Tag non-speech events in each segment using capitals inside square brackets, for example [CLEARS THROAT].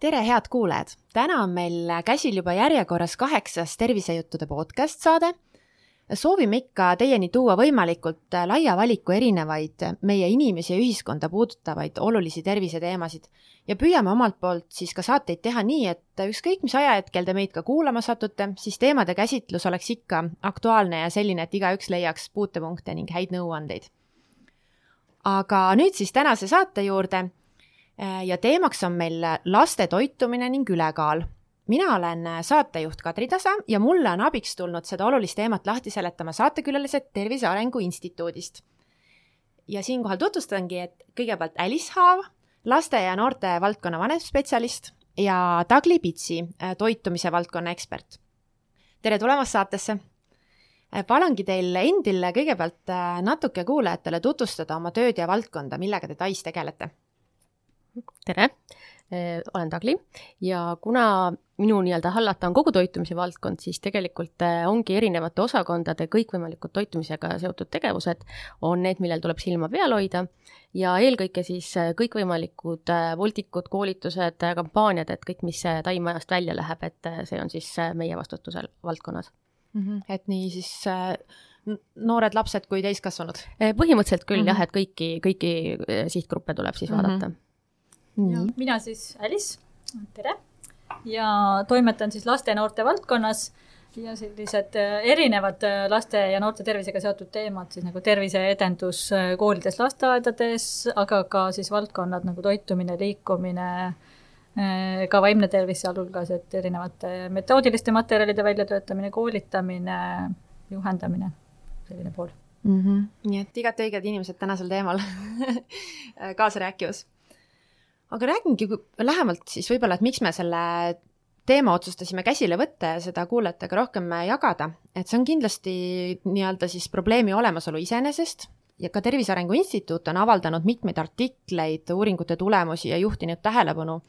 tere, head kuulajad! täna on meil käsil juba järjekorras kaheksas tervisejuttude podcast saade. soovime ikka teieni tuua võimalikult laia valiku erinevaid meie inimesi ja ühiskonda puudutavaid olulisi terviseteemasid ja püüame omalt poolt siis ka saateid teha nii, et ükskõik mis ajahetkel te meid ka kuulama satute, siis teemade käsitlus oleks ikka aktuaalne ja selline, et igaüks leiaks puutepunkte ning häid nõuandeid. aga nüüd siis tänase saate juurde ja teemaks on meil laste toitumine ning ülekaal. mina olen saatejuht Kadri Tasa ja mulle on abiks tulnud seda olulist teemat lahti seletama saatekülalised Tervise Arengu Instituudist. ja siinkohal tutvustangi, et kõigepealt Alice Haav, laste ja noorte valdkonna vanemspetsialist ja Dagli Pitsi, äh, toitumise valdkonna ekspert. tere tulemast saatesse! Äh, palungi teil endil kõigepealt natuke kuulajatele tutvustada oma tööd ja valdkonda, millega te Tais tegelete tere, eh, olen Dagli ja kuna minu nii-öelda hallata on kogu toitumise valdkond, siis tegelikult eh, ongi erinevate osakondade kõikvõimalikud toitumisega seotud tegevused on need, millel tuleb silma peal hoida ja eelkõige siis eh, kõikvõimalikud voldikud, koolitused, kampaaniad, et kõik, mis taimajast välja läheb, et see on siis meie vastutusel valdkonnas mm. -hmm. et nii siis noored lapsed kui täiskasvanud? põhimõtteliselt küll mm -hmm. jah, et kõiki, kõiki sihtgruppe tuleb siis vaadata mm. -hmm mina siis Alice, tere, ja toimetan siis laste ja noorte valdkonnas ja sellised äh, erinevad äh, laste ja noorte tervisega seotud teemad siis nagu terviseedendus äh, koolides, lasteaedades, aga ka siis valdkonnad nagu toitumine, liikumine, ka vaimne tervis sealhulgas, et erinevate metoodiliste materjalide väljatöötamine, koolitamine, juhendamine, selline pool mm. -hmm. nii et igati õiged inimesed tänasel teemal [LAUGHS] kaasa rääkimas aga räägingi lähemalt siis võib-olla, et miks me selle teema otsustasime käsile võtta ja seda kuulajatega rohkem jagada, et see on kindlasti nii-öelda siis probleemi olemasolu iseenesest ja ka Tervise Arengu Instituut on avaldanud mitmeid artikleid, uuringute tulemusi ja juhtinud tähelepanu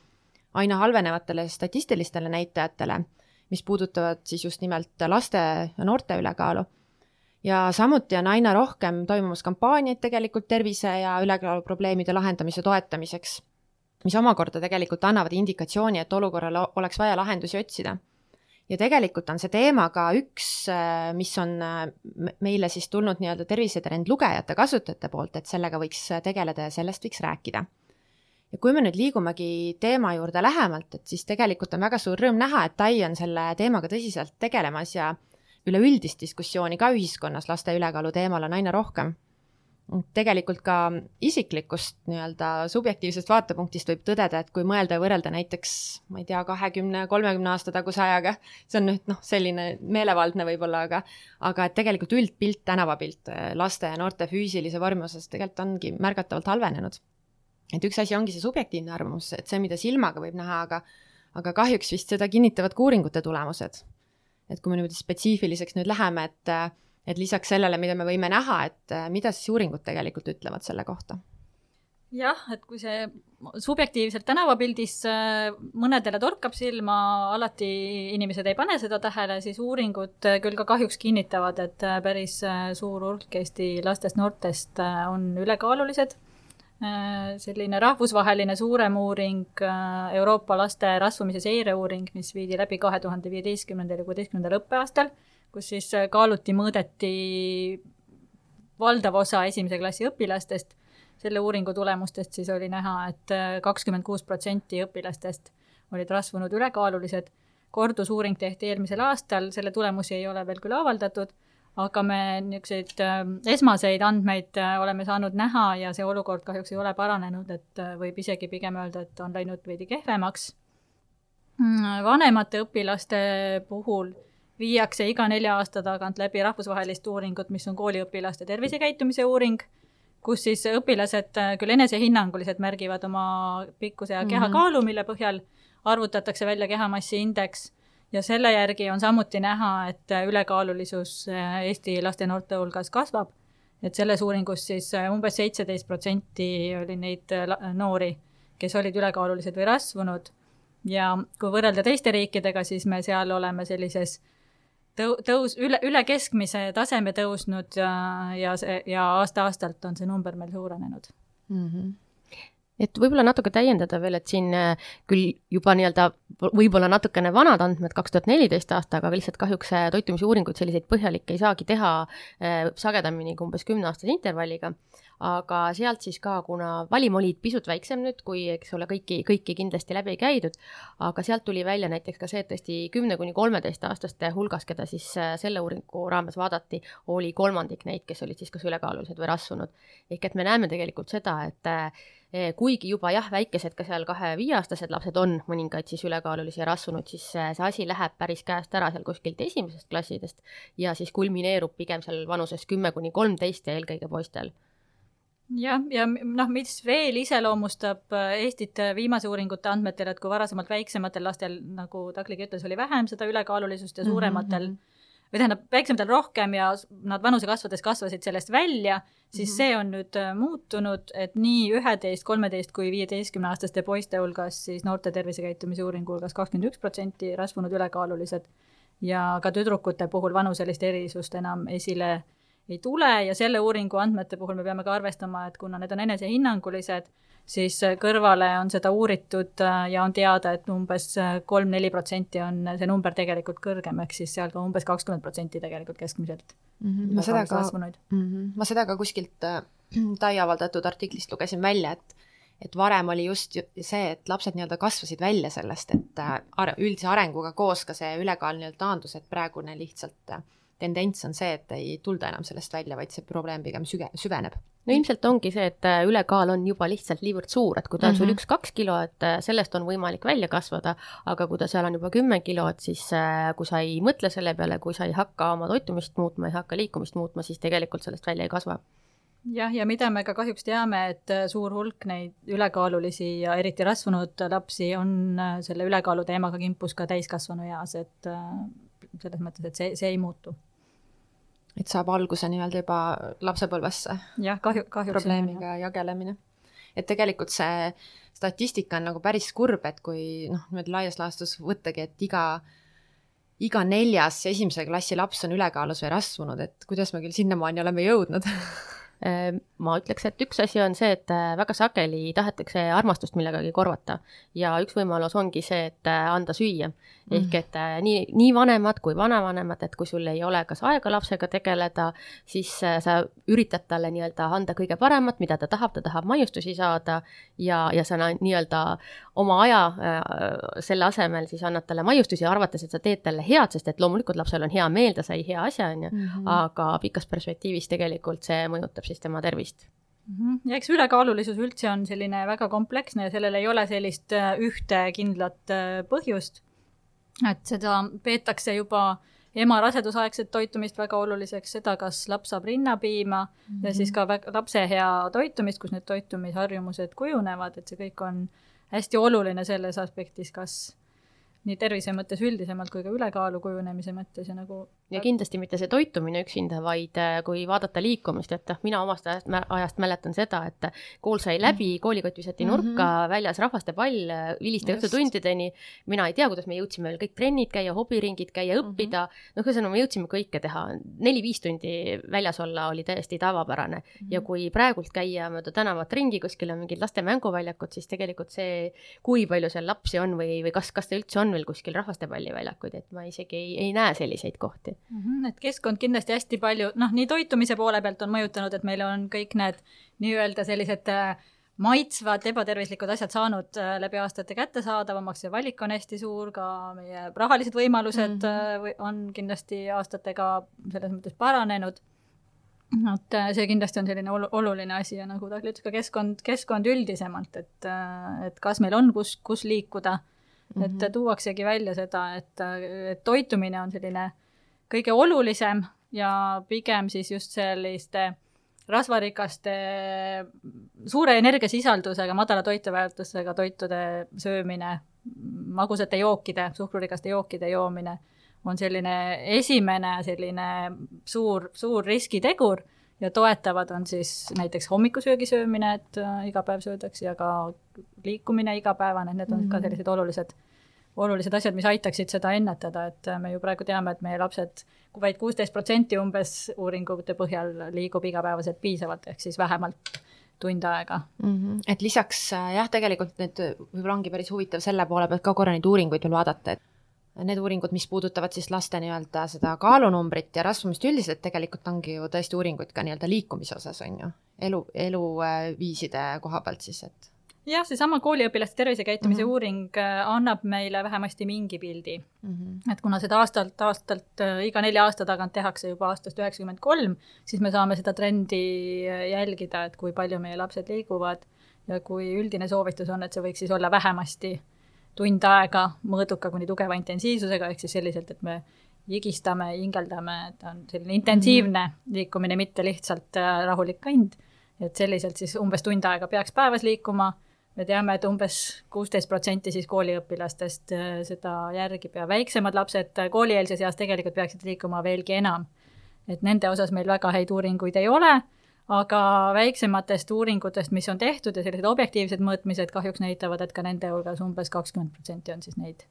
aina halvenevatele statistilistele näitajatele, mis puudutavad siis just nimelt laste ja noorte ülekaalu. ja samuti on aina rohkem toimumas kampaaniaid tegelikult tervise ja ülekaalu probleemide lahendamise toetamiseks mis omakorda tegelikult annavad indikatsiooni, et olukorrale oleks vaja lahendusi otsida. ja tegelikult on see teema ka üks, äh, mis on äh, meile siis tulnud nii-öelda tervisetrend lugejate, kasutajate poolt, et sellega võiks tegeleda ja sellest võiks rääkida. ja kui me nüüd liigumegi teema juurde lähemalt, et siis tegelikult on väga suur rõõm näha, et Tai on selle teemaga tõsiselt tegelemas ja üleüldist diskussiooni ka ühiskonnas laste ülekaalu teemal on aina rohkem tegelikult ka isiklikust nii-öelda subjektiivsest vaatepunktist võib tõdeda, et kui mõelda ja võrrelda näiteks, ma ei tea, kahekümne, kolmekümne aasta taguse ajaga, see on nüüd noh, selline meelevaldne võib-olla, aga aga et tegelikult üldpilt, tänavapilt eh, laste ja noorte füüsilise vormi osas tegelikult ongi märgatavalt halvenenud. et üks asi ongi see subjektiivne arvamus, et see, mida silmaga võib näha, aga aga kahjuks vist seda kinnitavad ka uuringute tulemused. et kui me niimoodi spetsiifiliseks nüüd läheme, et et lisaks sellele, mida me võime näha, et äh, mida siis uuringud tegelikult ütlevad selle kohta? jah, et kui see subjektiivselt tänavapildis äh, mõnedele torkab silma, alati inimesed ei pane seda tähele, siis uuringud äh, küll ka kahjuks kinnitavad, et päris suur hulk Eesti lastest-noortest on ülekaalulised. selline rahvusvaheline suurem uuring, Euroopa laste rasvumise seireuuring, mis viidi läbi kahe tuhande viieteistkümnendal ja kuueteistkümnendal õppeaastal kus siis äh, kaaluti, mõõdeti valdav osa esimese klassi õpilastest. selle uuringu tulemustest siis oli näha et, et äh, kakskümmend kuus protsenti õpilastest olid rasvunud ülekaalulised. kordusuuring tehti eelmisel aastal, selle tulemusi ei ole veel küll avaldatud, aga me niisuguseid äh, esmaseid andmeid oleme saanud näha ja see olukord kahjuks ei ole paranenud, et võib isegi pigem öelda, et on läinud veidi kehvemaks. Mm, vanemate õpilaste puhul viiakse iga nelja aasta tagant läbi rahvusvahelist uuringut, mis on kooliõpilaste tervisekäitumise uuring, kus siis õpilased äh, küll enesehinnanguliselt märgivad oma pikkuse ja kehakaalu, mhm. mille põhjal arvutatakse välja kehamassi indeks ja selle järgi on samuti näha, et äh, ülekaalulisus äh, Eesti laste ja noorte hulgas kasvab. et selles uuringus siis umbes seitseteist protsenti oli neid noori, kes olid ülekaalulised või rasvunud ja kui võrrelda teiste riikidega, siis me seal oleme sellises tõu-, tõus, üle, üle keskmise taseme tõusnud ja, ja see, ja aasta-aastalt on see number meil suurenenud mm. -hmm et võib-olla natuke täiendada veel, et siin äh, küll juba nii-öelda võib-olla natukene vanad andmed, kaks tuhat neliteist aastaga, aga lihtsalt kahjuks äh, toitumisuuringuid selliseid põhjalikke ei saagi teha äh, sagedamini kui umbes kümneaastase intervalliga aga sealt siis ka, kuna valim oli pisut väiksem nüüd, kui eks ole, kõiki, kõiki kindlasti läbi ei käidud, aga sealt tuli välja näiteks ka see, et tõesti kümne kuni kolmeteistaastaste hulgas, keda siis selle uuringu raames vaadati, oli kolmandik neid, kes olid siis kas ülekaalulised või rasvunud. ehk et me näeme tegelikult seda, et kuigi juba jah, väikesed ka seal kahe-viieaastased lapsed on mõningaid siis ülekaalulisi ja rasvunud, siis see asi läheb päris käest ära seal kuskilt esimesest klassidest ja siis kulmineerub pigem seal vanuses kümme kuni kolmteist ja eelkõige poistel jah, ja noh, mis veel iseloomustab äh, Eestit äh, viimase uuringute andmetel, et kui varasemalt väiksematel lastel, nagu Takligi ütles, oli vähem seda ülekaalulisust ja mhm, suurematel mm -hmm. Või tähendab, väiksematel rohkem ja nad vanuse kasvades kasvasid sellest välja, siis mm -hmm. see on nüüd äh, muutunud, et nii üheteist, kolmeteist kui viieteistkümneaastaste poiste hulgas siis noorte tervisekäitumise uuringu hulgas kakskümmend üks protsenti rasvunud ülekaalulised ja ka tüdrukute puhul vanuselist erisust enam esile ei tule ja selle uuringu andmete puhul me peame ka arvestama, et kuna need on enesehinnangulised, siis kõrvale on seda uuritud äh, ja on teada, et umbes äh, kolm-neli protsenti on see number tegelikult kõrgem, ehk siis seal ka umbes kakskümmend protsenti tegelikult keskmiselt mm. -hmm. ma seda ka, mm -hmm. ma seda ka kuskilt äh, Tai avaldatud artiklist lugesin välja, et et varem oli just see, et lapsed nii-öelda kasvasid välja sellest, et äh, üldise arenguga koos ka see ülekaal nii-öelda taandus, et praegune lihtsalt äh, tendents on see, et ei tulda enam sellest välja, vaid see probleem pigem süge-, süveneb. No ilmselt ongi see, et äh, ülekaal on juba lihtsalt niivõrd suur, et kui ta on mm -hmm. sul mhm. üks-kaks kilo, et äh, sellest on võimalik välja kasvada, aga kui ta seal on juba kümme kilo, et siis äh, kui sa ei mõtle selle peale, kui sa ei hakka oma toitumist muutma, ei hakka liikumist muutma, siis tegelikult sellest välja ei kasva jah, ja mida me ka kahjuks teame, et suur hulk neid ülekaalulisi ja eriti rasvunud lapsi on selle ülekaalu teemaga kimpus ka täiskasvanu eas, et selles mõttes, et see, see ei muutu et saab alguse nii-öelda juba lapsepõlvesse. jah, kahju, kahjuks. probleemiga jagelemine. et tegelikult see statistika on nagu päris kurb, et kui noh, niimoodi laias laastus võttagi, et iga, iga neljas esimese klassi laps on ülekaalus või rasvunud, et kuidas me küll sinnamaani oleme jõudnud [LAUGHS] ma ütleks, et üks asi on see, et äh, väga sageli tahetakse armastust millegagi korvata ja üks võimalus ongi see, et äh, anda süüa mm. ehk et äh, nii, nii vanemad kui vanavanemad, et kui sul ei ole kas aega lapsega tegeleda, siis sa üritad talle nii-öelda anda kõige paremat, mida ta tahab, ta tahab maiustusi saada ja, ja sa nii-öelda oma aja selle asemel siis annad talle maiustusi, arvates, et sa teed talle head, sest et loomulikult lapsel on hea meel, ta sai hea asja, on ju, mhm. aga pikas perspektiivis tegelikult see mõjutab siis tema tervist. -hmm. ja eks ülekaalulisus üldse on selline väga kompleksne ja sellel ei ole sellist äh, ühte kindlat äh, põhjust. et seda peetakse juba ema rasedusaegset toitumist väga oluliseks, seda, kas laps saab rinnapiima mm -hmm. ja siis ka lapse hea toitumist, kus need toitumisharjumused kujunevad, et see kõik on hästi oluline selles aspektis, kas nii tervise mõttes üldisemalt kui ka ülekaalu kujunemise mõttes ja nagu ja kindlasti mitte see toitumine üksinda, vaid äh, kui vaadata liikumist, et noh, mina omast ajast, ajast mäletan seda, et kool sai läbi, mm. koolikott visati nurka mm, -hmm. väljas rahvastepall hiliste õhtutundideni. mina ei tea, kuidas me jõudsime veel kõik trennid käia, hobiringid käia, õppida mm -hmm., noh, ühesõnaga me jõudsime kõike teha. neli-viis tundi väljas olla oli täiesti tavapärane mm -hmm. ja kui praegult käia mööda tänavat ringi, kuskil on mingid laste mänguväljakud, siis tegelikult see, kui palju seal lapsi on või, või kas, kas ta üldse on veel kuskil rahvastepalliväljakuid, et ma isegi ei, ei näe selliseid kohti mm. -hmm, et keskkond kindlasti hästi palju, noh, nii toitumise poole pealt on mõjutanud, et meil on kõik need nii-öelda sellised äh, maitsvad ebatervislikud asjad saanud äh, läbi aastate kättesaadavamaks ja valik on hästi suur, ka meie rahalised võimalused mm -hmm. on kindlasti aastatega selles mõttes paranenud. et see kindlasti on selline olu oluline asi ja nagu ta ütles, ka keskkond, keskkond üldisemalt, et, et kas meil on, kus, kus liikuda mm, -hmm. et mhm. tuuaksegi välja seda, et, et toitumine on selline kõige olulisem ja pigem siis just selliste rasvarikaste, suure energiasisaldusega, madala toiteväärtusega toitude söömine, magusate jookide, suhkrurikaste jookide joomine on selline esimene selline suur, suur riskitegur ja toetavad on siis näiteks hommikusöögi söömine, et äh, iga päev söödakse ja ka liikumine igapäevane, need on mm -hmm. ka mhm. sellised olulised olulised asjad, mis aitaksid seda ennetada, et äh, me ju praegu teame, et meie lapsed, vaid kuusteist protsenti umbes uuringute põhjal liigub igapäevaselt piisavalt, ehk siis vähemalt tund aega mm. -hmm. et lisaks jah, tegelikult need võib-olla ongi päris huvitav selle poole pealt ka korra neid uuringuid veel vaadata, et need uuringud, mis puudutavad siis laste nii-öelda seda kaalunumbrit ja rasvumist üldiselt, tegelikult ongi ju tõesti uuringuid ka nii-öelda liikumise osas, on ju, elu, eluviiside koha pealt siis, et jah, seesama kooliõpilaste tervisekäitumise mm -hmm. uuring äh, annab meile vähemasti mingi pildi mm. -hmm. et kuna seda aastalt aastalt äh, iga nelja aasta tagant tehakse juba aastast üheksakümmend kolm, siis me saame seda trendi äh, jälgida, et kui palju meie lapsed liiguvad ja kui üldine soovitus on, et see võiks siis olla vähemasti tund aega mõõduka kuni tugeva intensiivsusega, ehk siis selliselt, et me higistame, hingeldame, et on selline intensiivne -hmm. liikumine, mitte lihtsalt äh, rahulik kõnd. et selliselt siis umbes tund aega peaks päevas liikuma, me teame, et umbes kuusteist protsenti siis kooliõpilastest äh, seda järgib ja väiksemad lapsed äh, koolieelses eas tegelikult peaksid liikuma veelgi enam. et nende osas meil väga häid uuringuid ei ole aga väiksematest uuringutest, mis on tehtud ja sellised objektiivsed mõõtmised kahjuks näitavad, et ka nende hulgas umbes kakskümmend protsenti on siis neid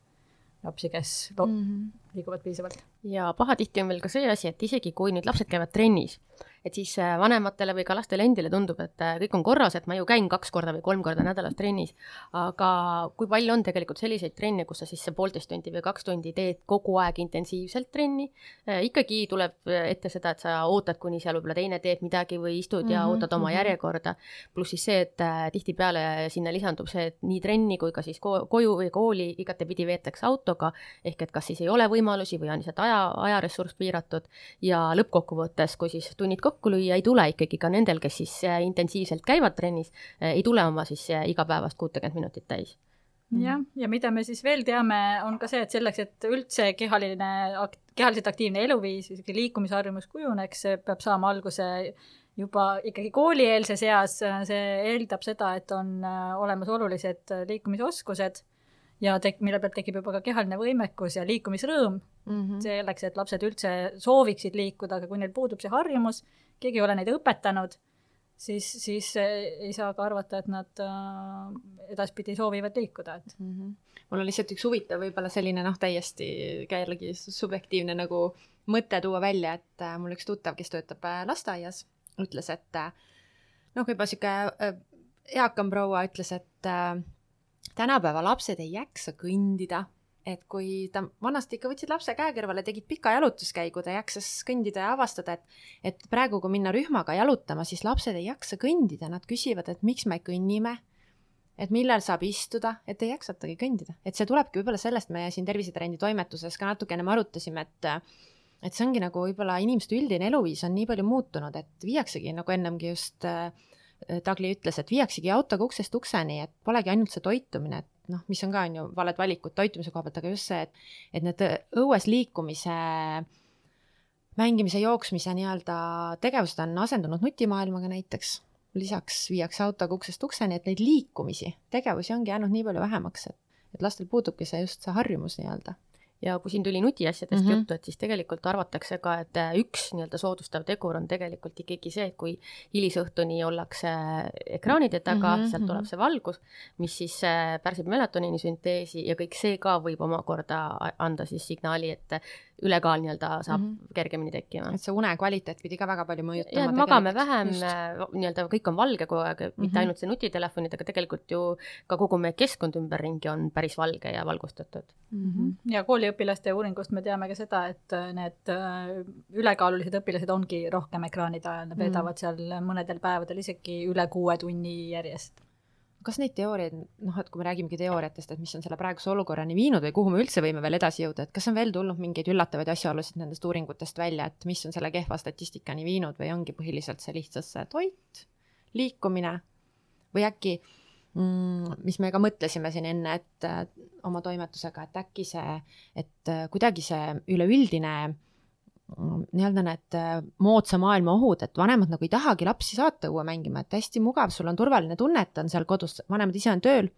lapsi, kes mm -hmm. liiguvad piisavalt. ja pahatihti on veel ka see asi, et isegi kui nüüd lapsed käivad trennis, et siis äh, vanematele või ka lastele endile tundub, et äh, kõik on korras, et ma ju käin kaks korda või kolm korda nädalas trennis. aga kui palju on tegelikult selliseid trenne, kus sa siis see poolteist tundi või kaks tundi teed kogu aeg intensiivselt trenni? Äh, ikkagi tuleb ette seda, et sa ootad, kuni seal võib-olla teine teeb midagi või istud mm -hmm, ja ootad oma mm -hmm. järjekorda. pluss siis see, et tihtipeale sinna lisandub see, et nii trenni kui ka siis ko koju või kooli igatepidi veetakse autoga. ehk et kas siis ei ole võimalusi või on lihtsalt aja, ajaressurss piiratud ja lõppkokkuvõttes, kui siis tunnid kokku lüüa ei tule ikkagi ka nendel, kes siis äh, intensiivselt käivad trennis, äh, ei tule oma siis äh, igapäevast kuutekümmet minutit täis. Jah, ja mida me siis veel teame, on ka see, et selleks, et üldse kehaline, kehaliselt aktiivne eluviis, isegi liikumisharjumus kujuneks, peab saama alguse juba ikkagi koolieelses eas, see eeldab seda, et on olemas olulised liikumisoskused ja tek-, mille pealt tekib juba ka kehaline võimekus ja liikumisrõõm mm -hmm. selleks, et lapsed üldse sooviksid liikuda, aga kui neil puudub see harjumus, keegi ei ole neid õpetanud, siis, siis ei saa ka arvata, et nad äh, edaspidi soovivad liikuda, et mm. -hmm. mul on lihtsalt üks huvitav, võib-olla selline noh, täiesti ka jällegi subjektiivne nagu mõte tuua välja, et äh, mul üks tuttav, kes töötab äh, lasteaias, ütles, et noh, juba sihuke eakam proua ütles, et tänapäeva lapsed ei jaksa kõndida, et kui ta vanasti ikka võtsid lapse käe kõrvale, tegid pika jalutuskäigu, ta jaksas kõndida ja avastada, et et praegu, kui minna rühmaga jalutama, siis lapsed ei jaksa kõndida, nad küsivad, et miks me kõnnime, et millal saab istuda, et ei jaksatagi kõndida, et see tulebki võib-olla sellest, me siin Tervisetrendi toimetuses ka natukene me arutasime, et et see ongi nagu võib-olla inimeste üldine eluviis on nii palju muutunud, et viiaksegi nagu ennemgi just äh, Tagli ütles, et viiaksegi autoga uksest ukseni, et polegi ainult see toitumine, et noh, mis on ka, on ju, valed valikud toitumise koha pealt, aga just see, et, et need õues liikumise, mängimise, jooksmise nii-öelda tegevused on asendunud nutimaailmaga näiteks. lisaks viiakse autoga uksest ukseni, et neid liikumisi, tegevusi ongi jäänud nii palju vähemaks, et, et lastel puudubki see just see harjumus nii-öelda ja kui siin tuli nutiasjadest mm -hmm. juttu, et siis tegelikult arvatakse ka, et äh, üks nii-öelda soodustav tegur on tegelikult ikkagi see, et kui hilisõhtuni ollakse ekraanide taga mm, -hmm. sealt tuleb mhm. see valgus, mis siis äh, pärsib melatoniini sünteesi ja kõik see ka võib omakorda anda siis signaali, et ülekaal nii-öelda saab mm -hmm. kergemini tekkima. et see une kvaliteet pidi ka väga palju mõjutama. ja, magame vähem, nii-öelda kõik on valge kogu aeg mm, -hmm. mitte mhm. ainult see nutitelefonid, aga tegelikult ju ka kogu meie keskkond ümberringi on päris valge ja valgustatud mm. -hmm. ja kooliõpilaste uuringust me teame ka seda, et äh, need äh, ülekaalulised õpilased ongi rohkem ekraanide ajal, nad veedavad mm -hmm. seal mõnedel päevadel isegi üle kuue tunni järjest kas neid teooriaid, noh, et kui me räägimegi teooriatest, et mis on selle praeguse olukorrani viinud või kuhu me üldse võime veel edasi jõuda, et kas on veel tulnud mingeid üllatavaid asjaolusid nendest uuringutest välja, et mis on selle kehva statistikani viinud või ongi põhiliselt see lihtsalt see toit, liikumine või äkki mis me ka mõtlesime siin enne, et oma toimetusega, et äkki see, et kuidagi see üleüldine nii-öelda need äh, moodsa maailma ohud, et vanemad nagu ei tahagi lapsi saata õue mängima, et hästi mugav, sul on turvaline tunne, et on seal kodus, vanemad ise on tööl.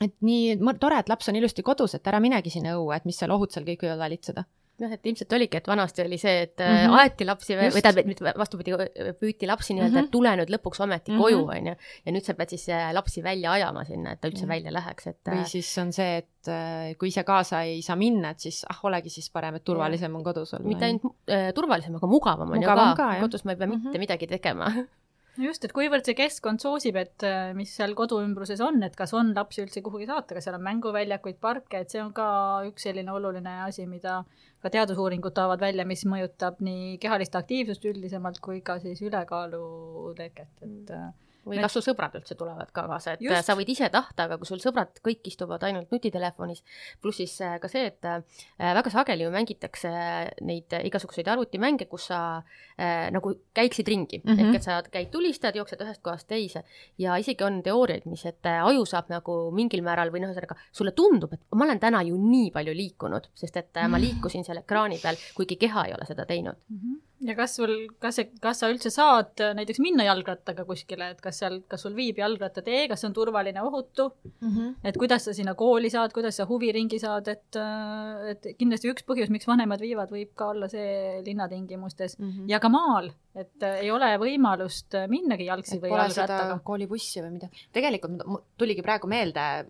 et nii tore, et laps on ilusti kodus, et ära minegi sinna õue, et mis seal ohud seal kõik võivad valitseda jah, et ilmselt oligi, et vanasti oli see, et mm -hmm. aeti lapsi või, või tähendab, vastupidi, püüti lapsi nii-öelda mm, -hmm. et tule nüüd lõpuks ometi mm -hmm. koju, on ju. ja nüüd sa pead siis äh, lapsi välja ajama sinna, et ta üldse mm -hmm. välja läheks, et. või äh, siis on see, et kui ise kaasa ei saa minna, et siis ah, olegi siis parem, et turvalisem on kodus olla. mitte ainult äh, turvalisem, aga mugavam on ju ka, ka, kodus ma ei pea mm -hmm. mitte midagi tegema [LAUGHS] just, et kuivõrd see keskkond soosib, et äh, mis seal kodu ümbruses on, et kas on lapsi üldse kuhugi saata, kas seal on mänguväljakuid, parke, et see on ka üks selline oluline asi, mida ka teadusuuringud toovad välja, mis mõjutab nii kehalist aktiivsust üldisemalt kui ka siis ülekaalu teket, et mm või kas su sõbrad üldse tulevad ka kaasa, et Just. sa võid ise tahta, aga kui sul sõbrad kõik istuvad ainult nutitelefonis, pluss siis äh, ka see, et äh, väga sageli ju mängitakse neid igasuguseid arvutimänge, kus sa äh, nagu käiksid ringi mm, -hmm. ehk et sa käid tulistad, jooksed ühest kohast teise ja isegi on teooriaid, mis, et äh, aju saab nagu mingil määral või noh, ühesõnaga sulle tundub, et ma olen täna ju nii palju liikunud, sest et äh, ma liikusin seal ekraani peal, kuigi keha ei ole seda teinud mm. -hmm ja kas sul, kas kas sa üldse saad äh, näiteks minna jalgrattaga kuskile, et kas seal, kas sul viib jalgrattatee, kas see on turvaline, ohutu mm, -hmm. et kuidas sa sinna kooli saad, kuidas sa huviringi saad, et, äh, et kindlasti üks põhjus, miks vanemad viivad, võib ka olla see linnatingimustes mm -hmm. ja ka maal, et äh, ei ole võimalust minnagi jalgsi et või jalgrattaga. koolibussi või midagi. tegelikult tuligi praegu meelde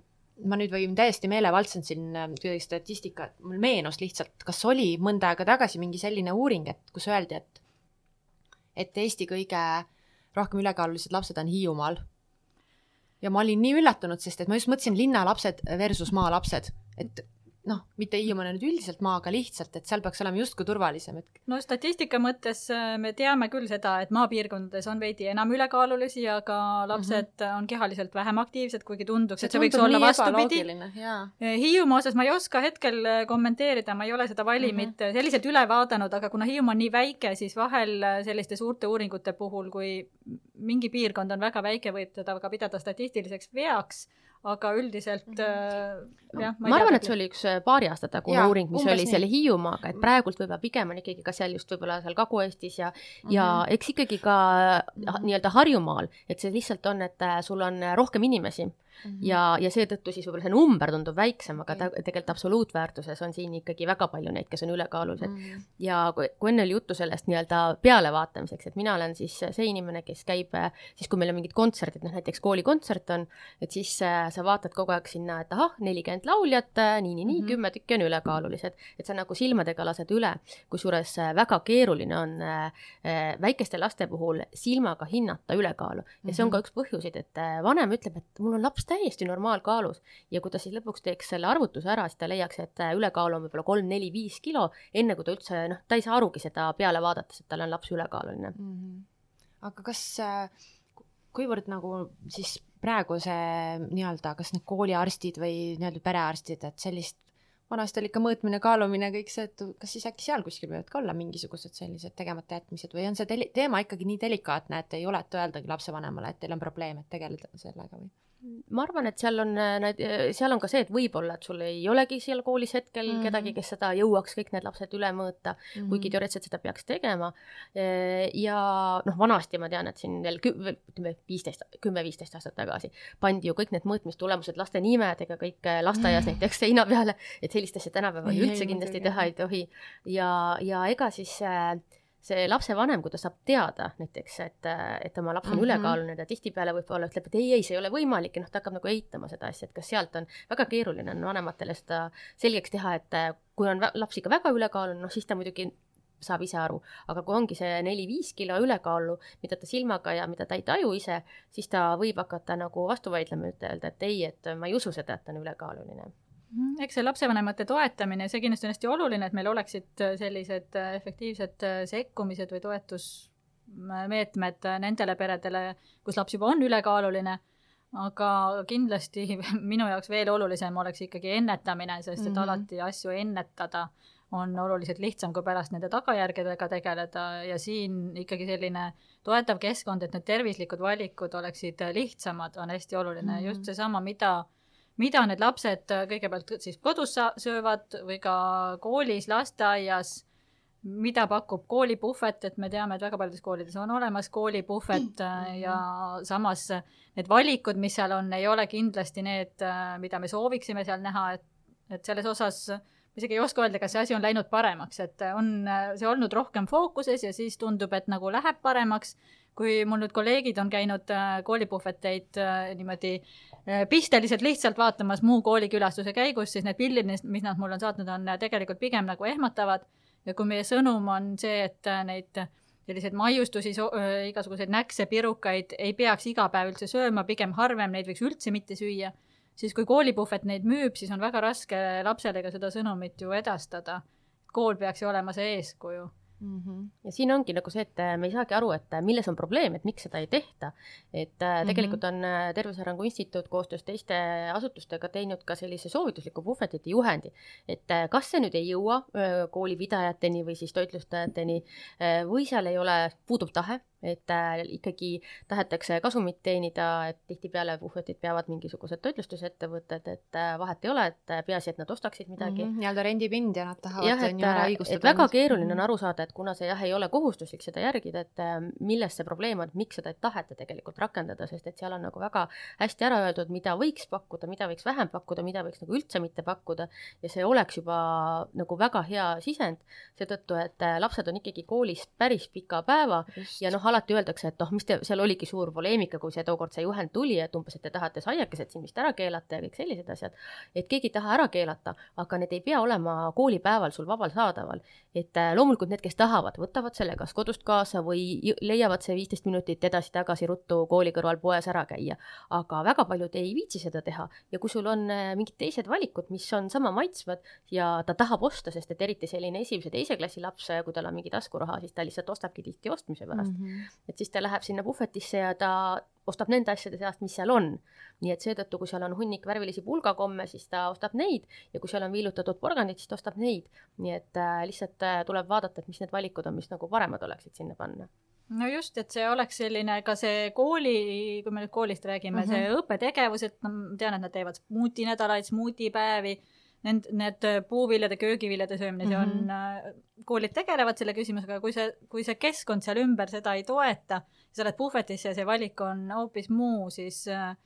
ma nüüd võin täiesti meelevaldselt siin äh, kuidagi statistikat, mul meenus lihtsalt, kas oli mõnda aega tagasi mingi selline uuring, et kus öeldi, et et Eesti kõige rohkem ülekaalulised lapsed on Hiiumaal. ja ma olin nii üllatunud, sest et ma just mõtlesin linnalapsed versus maalapsed, et noh, mitte Hiiumaal nüüd üldiselt maaga lihtsalt, et seal peaks olema justkui turvalisem, et. no statistika mõttes äh, me teame küll seda, et maapiirkondades on veidi enam ülekaalulisi, aga lapsed mm -hmm. on kehaliselt vähem aktiivsed, kuigi tunduks, et see võiks olla vastupidi. Äh, Hiiumaa osas ma ei oska hetkel äh, kommenteerida, ma ei ole seda valimit mm -hmm. selliselt üle vaadanud, aga kuna Hiiumaa on nii väike, siis vahel selliste suurte uuringute puhul, kui mingi piirkond on väga väike, võib teda ka pidada statistiliseks veaks aga üldiselt mm -hmm. jah. ma, ma arvan, et see oli üks äh, paari aastat tagune uuring, mis oli nii. selle Hiiumaaga, et praegult võib-olla pigem on ikkagi ka seal just võib-olla seal Kagu-Eestis ja mm, -hmm. ja eks ikkagi ka mm -hmm. nii-öelda Harjumaal, et see lihtsalt on, et sul on rohkem inimesi Mm -hmm. ja, ja seetõttu siis võib-olla see number tundub väiksem, aga ta tegelikult absoluutväärtuses on siin ikkagi väga palju neid, kes on ülekaalulised mm. -hmm. ja kui, kui enne oli juttu sellest nii-öelda pealevaatamiseks, et mina olen siis see inimene, kes käib siis, kui meil on mingid kontserdid, noh näiteks koolikontsert on, et siis äh, sa vaatad kogu aeg sinna, et ahah, nelikümmend lauljat nii, nii, nii mm, -hmm. kümme tükki on ülekaalulised, et sa nagu silmadega lased üle, kusjuures äh, väga keeruline on äh, väikeste laste puhul silmaga hinnata ülekaalu ja see on ka mhm. üks põhjuseid, et vanem ütleb, et mul on laps täiesti normaalkaalus ja kui ta siis lõpuks teeks selle arvutuse ära, siis ta leiaks, et äh, ülekaal on võib-olla kolm, neli, viis kilo, enne kui ta üldse noh, ta ei saa arugi seda peale vaadates, et tal on laps ülekaaluline mm. -hmm. aga kas, äh, kuivõrd nagu siis praegu see nii-öelda, kas need kooliarstid või nii-öelda perearstid, et sellist vanasti oli ikka mõõtmine, kaalumine, kõik see, et kas siis äkki seal kuskil võivad ka olla mingisugused sellised tegemata jätmised või on see teema ikkagi nii delikaatne, et ei juleta öeldagi lapsevanemale, et teil on probleem, et tegeleda sellega või? Ma arvan, et seal on äh, äh, seal on ka see, et võib-olla, et sul ei olegi seal koolis hetkel mm -hmm. kedagi, kes seda jõuaks kõik need lapsed üle mõõta mm, -hmm. kuigi teoreetiliselt seda peaks tegema. Äh, ja noh, vanasti ma tean, et siin veel ütleme viisteist, kümme-viisteist aastat tagasi pandi ju kõik need mõõtmistulemused laste nimedega kõik lasteaias [LAUGHS] näiteks seina peale, et sellist asja tänapäeval üldse kindlasti teha ei tohi. ja, ja ega siis äh, see lapsevanem, kui ta saab teada näiteks, et, et oma laps on mm -hmm. ülekaaluline ja tihtipeale võib-olla ütleb, et ei, ei, see ei ole võimalik ja noh, ta hakkab nagu eitama seda asja, et kas sealt on, väga keeruline on vanematele seda selgeks teha, et kui on laps ikka väga ülekaaluline, noh siis ta muidugi saab ise aru, aga kui ongi see neli-viis kilo ülekaalu, mida ta silmaga ja mida ta ei taju ise, siis ta võib hakata nagu vastu vaidlema ütelda, et ei, et ma ei usu seda, et ta on ülekaaluline. Eks see lapsevanemate toetamine, see kindlasti on hästi oluline, et meil oleksid äh, sellised äh, efektiivsed äh, sekkumised või toetusmeetmed nendele peredele, kus laps juba on ülekaaluline, aga kindlasti [LAUGHS] minu jaoks veel olulisem oleks ikkagi ennetamine, sest et mm -hmm. alati asju ennetada on oluliselt lihtsam kui pärast nende tagajärgedega tegeleda ja siin ikkagi selline toetav keskkond, et need tervislikud valikud oleksid lihtsamad, on hästi oluline mm, -hmm. just seesama, mida mida need lapsed äh, kõigepealt siis kodus söövad või ka koolis, lasteaias, mida pakub koolipuhvet, et me teame, et väga paljudes koolides on olemas koolipuhvet äh, ja samas need valikud, mis seal on, ei ole kindlasti need, äh, mida me sooviksime seal näha, et, et selles osas isegi ei oska öelda, kas see asi on läinud paremaks, et on see olnud rohkem fookuses ja siis tundub, et nagu läheb paremaks, kui mul nüüd kolleegid on käinud koolipuhveteid niimoodi Äh, pisteliselt lihtsalt vaatamas muu koolikülastuse käigus, siis need pildid, mis nad mulle on saatnud, on äh, tegelikult pigem nagu ehmatavad ja kui meie sõnum on see, et äh, neid selliseid maiustusi, igasuguseid näkse, pirukaid ei peaks iga päev üldse sööma, pigem harvem, neid võiks üldse mitte süüa. siis kui koolipuhvet neid müüb, siis on väga raske lapsele ka seda sõnumit ju edastada. kool peaks ju olema see eeskuju mm. -hmm. ja siin ongi nagu see, et äh, me ei saagi aru, et äh, milles on probleem, et miks seda ei tehta. et äh, mhm. tegelikult on Tervise Arengu Instituut koostöös teiste asutustega teinud ka sellise soovitusliku puhvetite juhendi, et kas see nüüd ei jõua koolipidajateni või siis toitlustajateni või seal ei ole, puudub tahe et äh, ikkagi tahetakse kasumit teenida, et tihtipeale puhvetid peavad mingisugused toitlustusettevõtted, et äh, vahet ei ole, et äh, peaasi, et nad ostaksid midagi mm. -hmm, nii-öelda rendipind ja nad tahavad jah, et, ära õigustada. et väga keeruline on aru saada, et kuna see jah, ei ole kohustuslik seda järgida, et milles see probleem on, miks seda ei taheta tegelikult rakendada, sest et seal on nagu väga hästi ära öeldud, mida võiks pakkuda, mida võiks vähem pakkuda, mida võiks nagu üldse mitte pakkuda ja see oleks juba nagu väga hea sisend seetõttu, et lapsed on ikkagi koolis päris pika päeva Just. ja noh, alati öeldakse, et noh, mis te, seal oligi suur poleemika, kui see tookord see juhend tuli, et umbes, et te tahate saiakesed siin vist ära keelata ja kõik sellised asjad. et keegi ei taha ära keelata, aga need ei pea olema koolipäeval sul vabal saadaval. et äh, loomulikult need, kes tahavad, võtavad selle kas kodust kaasa või leiavad see viisteist minutit edasi-tagasi ruttu kooli kõrval poes ära käia. aga väga paljud ei viitsi seda teha ja kui sul on äh, mingid teised valikud, mis on sama maitsvad ja ta tahab osta, sest et eriti selline esimese-teise klassi laps, kui tal on mingi taskuraha, siis ta lihtsalt ostabki tihti ostmise pärast mm. Et siis ta läheb sinna puhvetisse ja ta ostab nende asjade seast, mis seal on. nii et seetõttu, kui seal on hunnik värvilisi pulgakomme, siis ta ostab neid ja kui seal on viilutatud porgandit, siis ta ostab neid. nii et äh, lihtsalt äh, tuleb vaadata, et mis need valikud on, mis nagu paremad oleksid sinna panna no just, et see oleks selline ka see kooli, kui me nüüd koolist räägime mm, -hmm. see õppetegevus, et ma tean, et nad teevad smuuti nädalaid, smuutipäevi need, need puuviljade, köögiviljade söömine mm, -hmm. see on, mhm. äh, koolid tegelevad selle küsimusega, kui see, kui see keskkond seal ümber seda ei toeta, sa oled puhvetis ja see valik on hoopis muu, siis äh,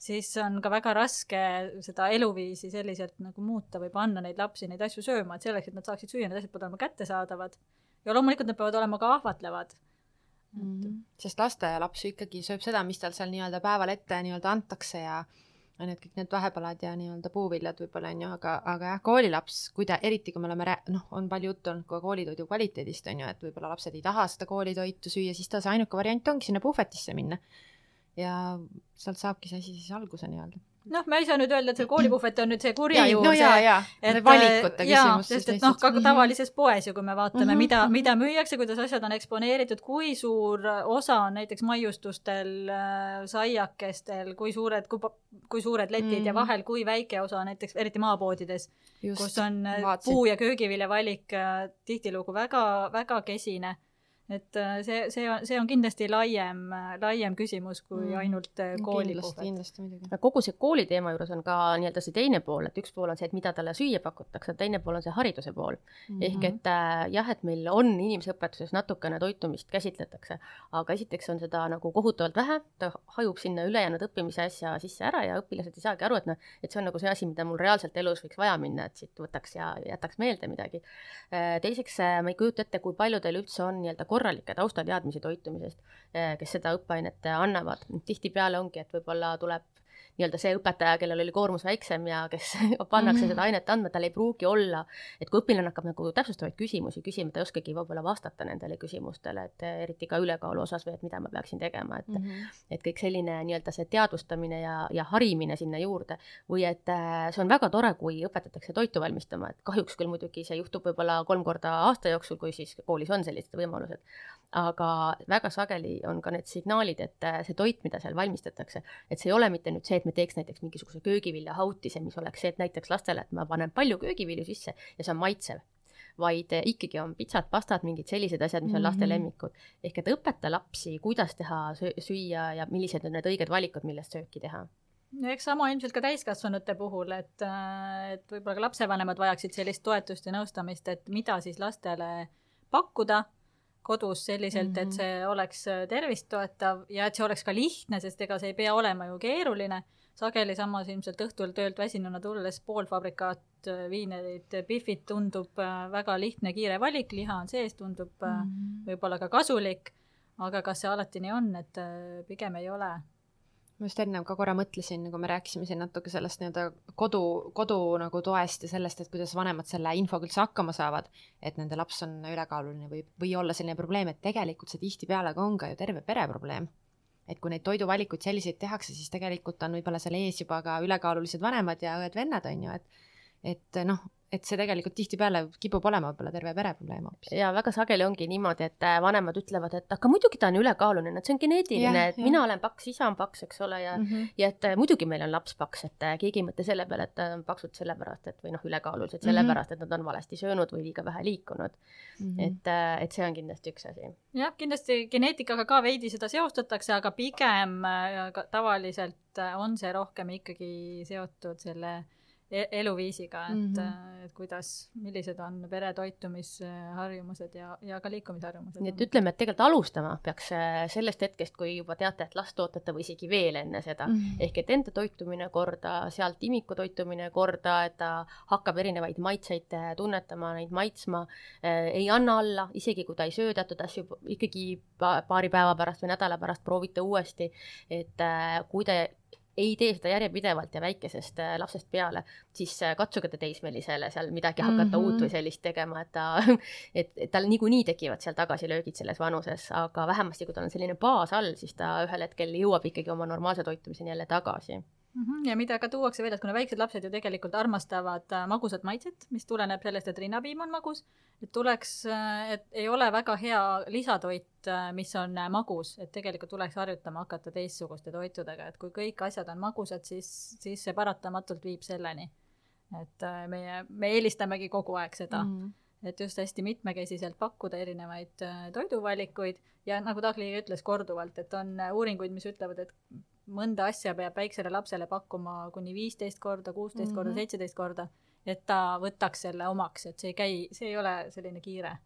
siis on ka väga raske seda eluviisi selliselt nagu muuta või panna neid lapsi neid asju sööma, et selleks, et nad saaksid süüa, need asjad peavad olema kättesaadavad. ja loomulikult nad peavad olema ka ahvatlevad mm. -hmm. sest lasteaialaps ju ikkagi sööb seda, mis tal seal nii-öelda päeval ette nii-öelda antakse ja need kõik need vahepalad ja nii-öelda puuviljad võib-olla on ju, aga, aga jah, koolilaps, kui ta, eriti kui me oleme rää-, noh, on palju juttu olnud ka koolitoidu kvaliteedist, on ju, et võib-olla lapsed ei taha seda koolitoitu süüa, siis ta see ainuke variant ongi sinna puhvetisse minna. ja sealt saabki see asi siis alguse nii-öelda noh, ma ei saa nüüd öelda, et see [CLEARS THROAT] koolipuhvet on nüüd see kurja ei, juur no, see, et valikute küsimus. sest et noh, ka tavalises poes ju, kui me vaatame mm, -hmm. mida, mida müüakse, kuidas asjad on eksponeeritud, kui suur osa on näiteks maiustustel äh,, saiakestel, kui suured, kui, kui suured letid mm -hmm. ja mhm. vahel kui väike osa näiteks, eriti maapoodides, kus on äh, vaatsin. puu- ja köögivilja valik äh, tihtilugu väga, väga kesine et äh, see, see on, see on kindlasti laiem, laiem küsimus kui mm. ainult äh, koolipuhvet. kindlasti muidugi. kogu see kooli teema juures on ka nii-öelda see teine pool, et üks pool on see, et mida talle süüa pakutakse, teine pool on see hariduse pool mm. -hmm. ehk et äh, jah, et meil on inimeseõpetuses natukene toitumist käsitletakse, aga esiteks on seda nagu kohutavalt vähe, ta hajub sinna ülejäänud õppimise asja sisse ära ja õpilased ei saagi aru, et noh, et see on nagu see asi, mida mul reaalselt elus võiks vaja minna, et siit võtaks ja jätaks meelde midagi. teiseks, ma ei kujuta ette, kui palju teil üldse on nii-öelda korralikke taustateadmisi toitumisest, eh, kes seda õppeainet annavad. tihtipeale ongi, et võib-olla tuleb nii-öelda see õpetaja, kellel oli koormus väiksem ja kes [LAUGHS] pannakse seda ainet andma, tal ei pruugi olla, et kui õpilane hakkab nagu täpsustavaid küsimusi küsima, ta ei oskagi võib-olla vastata nendele küsimustele, et eriti ka ülekaalu osas või et mida ma peaksin tegema, et mm, -hmm. et kõik selline nii-öelda see teadvustamine ja, ja harimine sinna juurde. Või et äh, see on väga tore, kui õpetatakse toitu valmistama, et kahjuks küll muidugi see juhtub võib-olla kolm korda aasta jooksul, kui siis koolis on sellised võimalused aga väga sageli on ka need signaalid, et äh, see toit, mida seal valmistatakse, et see ei ole mitte nüüd see, et me teeks näiteks mingisuguse köögiviljahautise, mis oleks see, et näiteks lastele, et ma panen palju köögivilju sisse ja see on maitsev vaid äh, ikkagi on pitsad, pastad, mingid sellised asjad, mis on laste mhm. lemmikud. ehk et õpeta lapsi, kuidas teha süüa ja millised on need õiged valikud, millest sööki teha no eks sama ilmselt ka täiskasvanute puhul, et, äh, et võib-olla ka lapsevanemad vajaksid sellist toetust ja nõustamist, et mida siis lastele pakkuda kodus selliselt mm, -hmm. et mhm. see oleks äh, tervist toetav ja et see oleks ka lihtne, sest ega see ei pea olema ju keeruline. sageli samas ilmselt õhtul töölt väsinuna tulles poolfabrikaat äh, viinerid, pihvid tundub äh, väga lihtne, kiire valik, liha on sees, tundub mm -hmm. võib-olla ka kasulik, aga kas see alati nii on, et pigem ei ole ma just enne ka korra mõtlesin, kui me rääkisime siin natuke sellest nii-öelda kodu, kodu nagu toest ja sellest, et kuidas vanemad selle infoga üldse hakkama saavad, et nende laps on ülekaaluline või, või olla selline probleem, et tegelikult see tihtipeale ka on ka ju terve pere probleem. et kui neid toiduvalikuid selliseid tehakse, siis tegelikult on võib-olla seal ees juba ka ülekaalulised vanemad ja õed-vennad, on ju, et et noh, et see tegelikult tihtipeale kipub olema võib-olla terve pere probleem hoopis. ja väga sageli ongi niimoodi, et äh, vanemad ütlevad, et aga muidugi ta on ülekaaluline, et see on geneetiline, et ja. mina olen paks, isa on paks, eks ole, ja mm, -hmm. ja et äh, muidugi meil on laps paks, et äh, keegi ei mõtle selle peale, et ta on paksud sellepärast, et või noh, ülekaalulised sellepärast, et nad on valesti söönud või liiga vähe liikunud mm. -hmm. et, et see on kindlasti üks asi. jah, kindlasti geneetikaga ka veidi seda seostatakse, aga pigem tavaliselt on see rohkem ikkagi seotud selle eluviisiga, et mm, -hmm. et kuidas, millised on pere toitumisharjumused ja, ja ka liikumisharjumused. nii et ütleme, et tegelikult alustama peaks äh, sellest hetkest, kui juba teate, et last ootate või isegi veel enne seda mm. -hmm. ehk et enda toitumine korda, sealt imiku toitumine korda, et ta hakkab erinevaid maitseid äh, tunnetama, neid maitsma äh,, ei anna alla, isegi kui ta ei söö teatud asju, ikkagi paari päeva pärast või nädala pärast proovite uuesti, et äh, kui te ei tee seda järjepidevalt ja väikesest äh, lapsest peale, siis äh, katsuge te teismelisele seal midagi hakata mm -hmm. uut või sellist tegema, et ta, [LAUGHS] et, et tal niikuinii tekivad seal tagasilöögid selles vanuses, aga vähemasti kui tal on selline baas all, siis ta ühel hetkel jõuab ikkagi oma normaalse toitumiseni jälle tagasi. Ja mida ka tuuakse veel, et kuna väiksed lapsed ju tegelikult armastavad äh, magusat maitset, mis tuleneb sellest, et rinnapiim on magus, et tuleks, äh, et ei ole väga hea lisatoit, äh, mis on magus, et tegelikult tuleks harjutama hakata teistsuguste toitudega, et kui kõik asjad on magusad, siis, siis see paratamatult viib selleni. et meie, me eelistamegi kogu aeg seda mm. et just hästi mitmekesiselt pakkuda erinevaid toiduvalikuid ja nagu Dagli ütles korduvalt, et on uuringuid, mis ütlevad, et mõnda asja peab väiksele lapsele pakkuma kuni viisteist korda, kuusteist korda, mhm. seitseteist korda, et ta võtaks selle omaks, et see ei käi, see ei ole selline kiire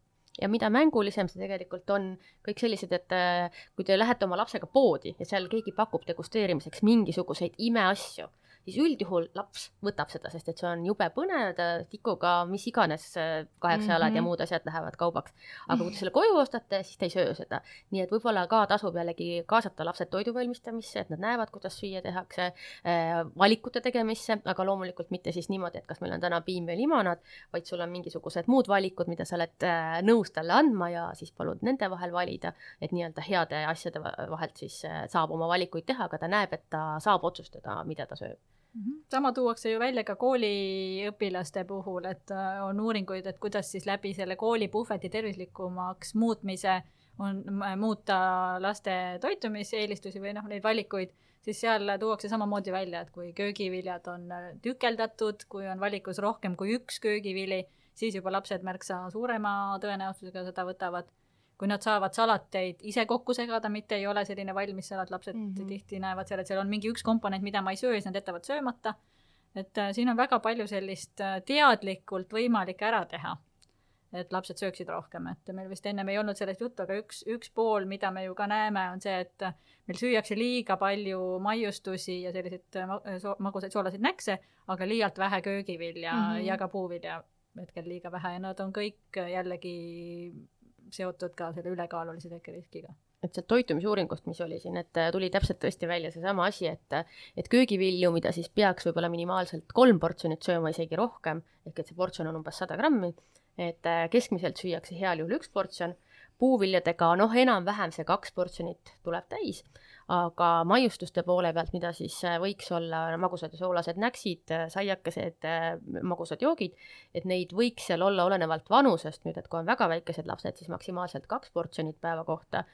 ja mida mängulisem see tegelikult on, kõik sellised, et äh, kui te lähete oma lapsega poodi ja seal keegi pakub degusteerimiseks mingisuguseid imeasju siis üldjuhul laps võtab seda, sest et see on jube põnev, ta tikuga mis iganes kaheksa jalad mm -hmm. ja mhm. muud asjad lähevad kaubaks. aga kui te selle koju ostate, siis ta ei söö seda. nii et võib-olla ka tasub jällegi kaasata lapsed toidu valmistamisse, et nad näevad, kuidas süüa tehakse äh,, valikute tegemisse, aga loomulikult mitte siis niimoodi, et kas meil on täna piim või limonaad, vaid sul on mingisugused muud valikud, mida sa oled äh, nõus talle andma ja siis palud nende vahel valida, et nii-öelda heade asjade vahelt siis äh, saab oma valikuid teha, aga ta näeb, et ta saab otsustada, mida ta sööb. Sama tuuakse ju välja ka kooliõpilaste puhul, et äh, on uuringuid, et kuidas siis läbi selle kooli puhveti tervislikumaks muutmise on muuta laste toitumiseelistusi või noh, neid valikuid, siis seal tuuakse samamoodi välja, et kui köögiviljad on äh, tükeldatud, kui on valikus rohkem kui üks köögivili, siis juba lapsed märksa suurema tõenäosusega seda võtavad kui nad saavad salateid ise kokku segada, mitte ei ole selline valmis salat, lapsed mm -hmm. tihti näevad seal, et seal on mingi üks komponent, mida ma ei söö, siis nad jätavad söömata. et äh, siin on väga palju sellist äh, teadlikult võimalik ära teha, et lapsed sööksid rohkem, et meil vist ennem ei olnud sellest juttu, aga üks, üks pool, mida me ju ka näeme, on see, et meil süüakse liiga palju maiustusi ja selliseid äh, so magusaid soolaseid näkse, aga liialt vähe köögivilja mm -hmm. ja ka puuvilja hetkel liiga vähe ja nad on kõik jällegi seotud ka selle ülekaalulise tekkeriskiga et sealt toitumisuuringust, mis oli siin, et äh, tuli täpselt tõesti välja seesama asi, et et köögivilju, mida siis peaks võib-olla minimaalselt kolm portsjonit sööma, isegi rohkem, ehk et see portsjon on umbes sada grammi, et äh, keskmiselt süüakse heal juhul üks portsjon, puuviljadega noh, enam-vähem see kaks portsjonit tuleb täis aga maiustuste poole pealt, mida siis äh, võiks olla magusad ja soolased näksid, äh, saiakesed, äh, magusad joogid, et neid võiks seal olla olenevalt vanusest nüüd, et kui on väga väikesed lapsed, siis maksimaalselt kaks portsjonit päeva kohta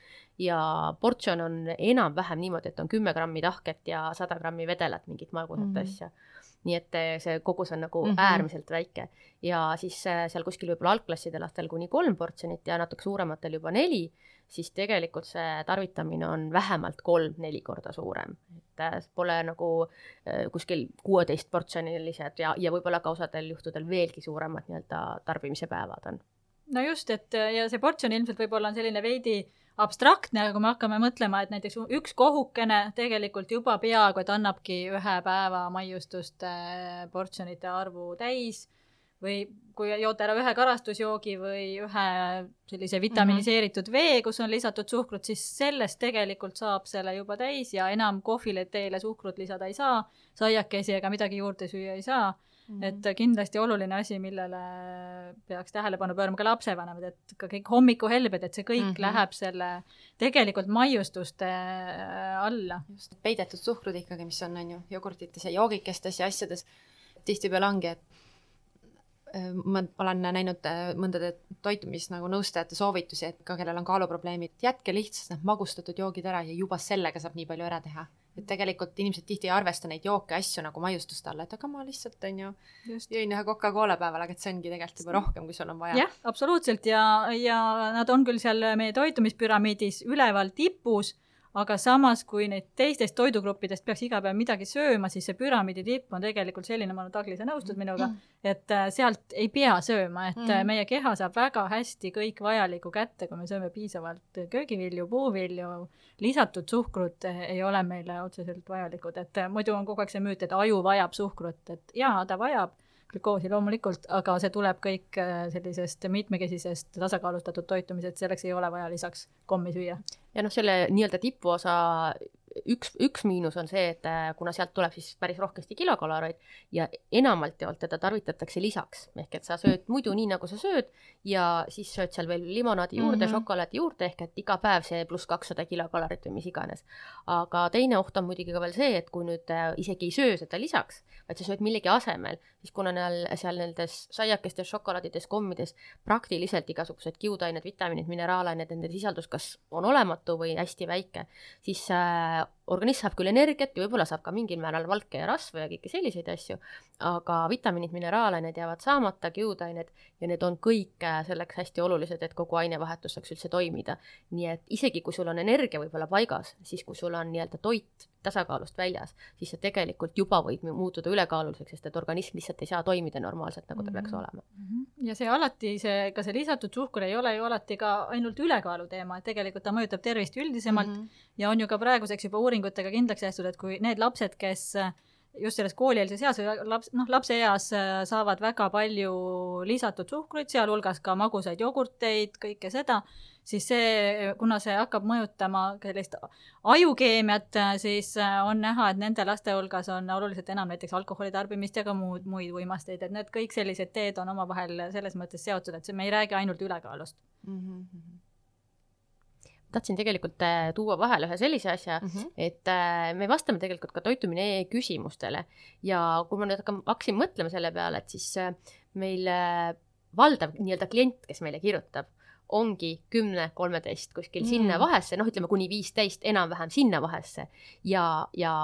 ja portsjon on enam-vähem niimoodi, et on kümme grammi tahket ja sada grammi vedelat, mingit magusat mm -hmm. asja nii et see kogus on nagu mm -hmm. äärmiselt väike ja siis seal kuskil võib-olla algklasside lastel kuni kolm portsjonit ja natuke suurematel juba neli siis tegelikult see tarvitamine on vähemalt kolm-neli korda suurem, et äh, pole nagu äh, kuskil kuueteist portsjonilised ja, ja võib-olla ka osadel juhtudel veelgi suuremad nii-öelda tarbimise päevad on. no just, et ja see portsjon ilmselt võib-olla on selline veidi abstraktne, aga kui me hakkame mõtlema, et näiteks üks kohukene tegelikult juba peaaegu et annabki ühe päeva maiustuste portsjonite arvu täis või kui joote ära ühe karastusjoogi või ühe sellise vitaminiseeritud mm -hmm. vee, kus on lisatud suhkrut, siis sellest tegelikult saab selle juba täis ja enam kohvile, teele suhkrut lisada ei saa, saiakesi ega midagi juurde süüa ei saa mm. -hmm. et kindlasti oluline asi, millele peaks tähelepanu pöörama ka lapsevanemad, et ka kõik hommikuhelbed, et see kõik mm -hmm. läheb selle tegelikult maiustuste äh, alla. just, peidetud suhkrut ikkagi, mis on, on ju, jogurtites ja joogikestes ja asjades, tihtipeale ongi, et ma olen näinud äh, mõndade toitumis nagu nõustajate soovitusi, et ka kellel on kaaluprobleemid, jätke lihtsalt need magustatud joogid ära ja juba sellega saab nii palju ära teha. Et tegelikult inimesed tihti ei arvesta neid jooke, asju nagu maiustuste alla, et aga ma lihtsalt on ju, jõin ühe Coca-Cola päeval, aga et see ongi tegelikult juba rohkem, kui sul on vaja. jah, absoluutselt. Ja, ja nad on küll seal meie toitumispüramiidis üleval tipus aga samas, kui neid teistest toidugruppidest peaks iga päev midagi sööma, siis see püramiidi tipp on tegelikult selline, ma arvan, Tagli, sa nõustud minuga mm., et äh, sealt ei pea sööma, et mm. meie keha saab väga hästi kõik vajaliku kätte, kui me sööme piisavalt köögivilju, puuvilju, lisatud suhkrut ei ole meile otseselt vajalikud, et äh, muidu on kogu aeg see müüt, et aju vajab suhkrut, et jaa, ta vajab glükoosi loomulikult, aga see tuleb kõik äh, sellisest mitmekesisest tasakaalustatud toitumisest, selleks ei ole vaja lisaks kommi süüa. ja noh, selle nii-öelda tipuosa üks, üks miinus on see, et äh, kuna sealt tuleb siis päris rohkesti kilokaloreid ja enamalt jaolt teda tarvitatakse lisaks, ehk et sa sööd muidu nii, nagu sa sööd ja siis sööd seal veel limonaadi juurde mm, -hmm. šokolaadi juurde, ehk et iga päev see pluss kakssada kilokalorit või mis iganes. aga teine oht on muidugi ka veel see, et kui nüüd äh, isegi ei söö seda lisaks, vaid sa sööd millegi asemel, siis kuna neil seal nendes saiakestes, šokolaadides, kommides praktiliselt igasugused kiudained, vitamiinid, mineraalained, nende sisaldus kas on olematu või hästi väike, siis äh, organism saab küll energiat ja võib-olla saab ka mingil määral valke ja rasva ja kõiki selliseid asju, aga vitamiinid, mineraalained jäävad saamata, kiudained ja need on kõik äh, selleks hästi olulised, et kogu ainevahetus saaks üldse toimida. nii et isegi kui sul on energia võib-olla paigas, siis kui sul on nii-öelda toit tasakaalust väljas, siis sa tegelikult juba võid muutuda ülekaaluliseks, sest et organism lihtsalt ei saa toimida normaalselt, nagu ta peaks mhm. olema. Mhm. ja see alati, see, ka see lisatud suhkur ei ole ju alati ka ainult ülekaalu teema, et tegelikult ta mõjutab tervist üldisemalt mm -hmm. ja on ju ka praeguseks juba uuringutega kindlaks tehtud, et kui need lapsed, kes just selles koolieelses eas või laps, noh, lapseeas saavad väga palju lisatud suhkruid, sealhulgas ka magusaid jogurteid, kõike seda siis see, kuna see hakkab mõjutama sellist ajukeemiat, siis äh, on näha, et nende laste hulgas on oluliselt enam näiteks alkoholi tarbimist ja ka muud, muid uimasteid, et need kõik sellised teed on omavahel selles mõttes seotud, et see, me ei räägi ainult ülekaalust mm. -hmm tahtsin tegelikult äh, tuua vahele ühe sellise asja mm, -hmm. et äh, me vastame tegelikult ka toitumine küsimustele ja kui ma nüüd hakkasin mõtlema selle peale, et siis äh, meil valdav nii-öelda klient, kes meile kirjutab, ongi kümne, kolmeteist kuskil mm. sinna vahesse, noh, ütleme kuni viisteist enam-vähem sinna vahesse ja, ja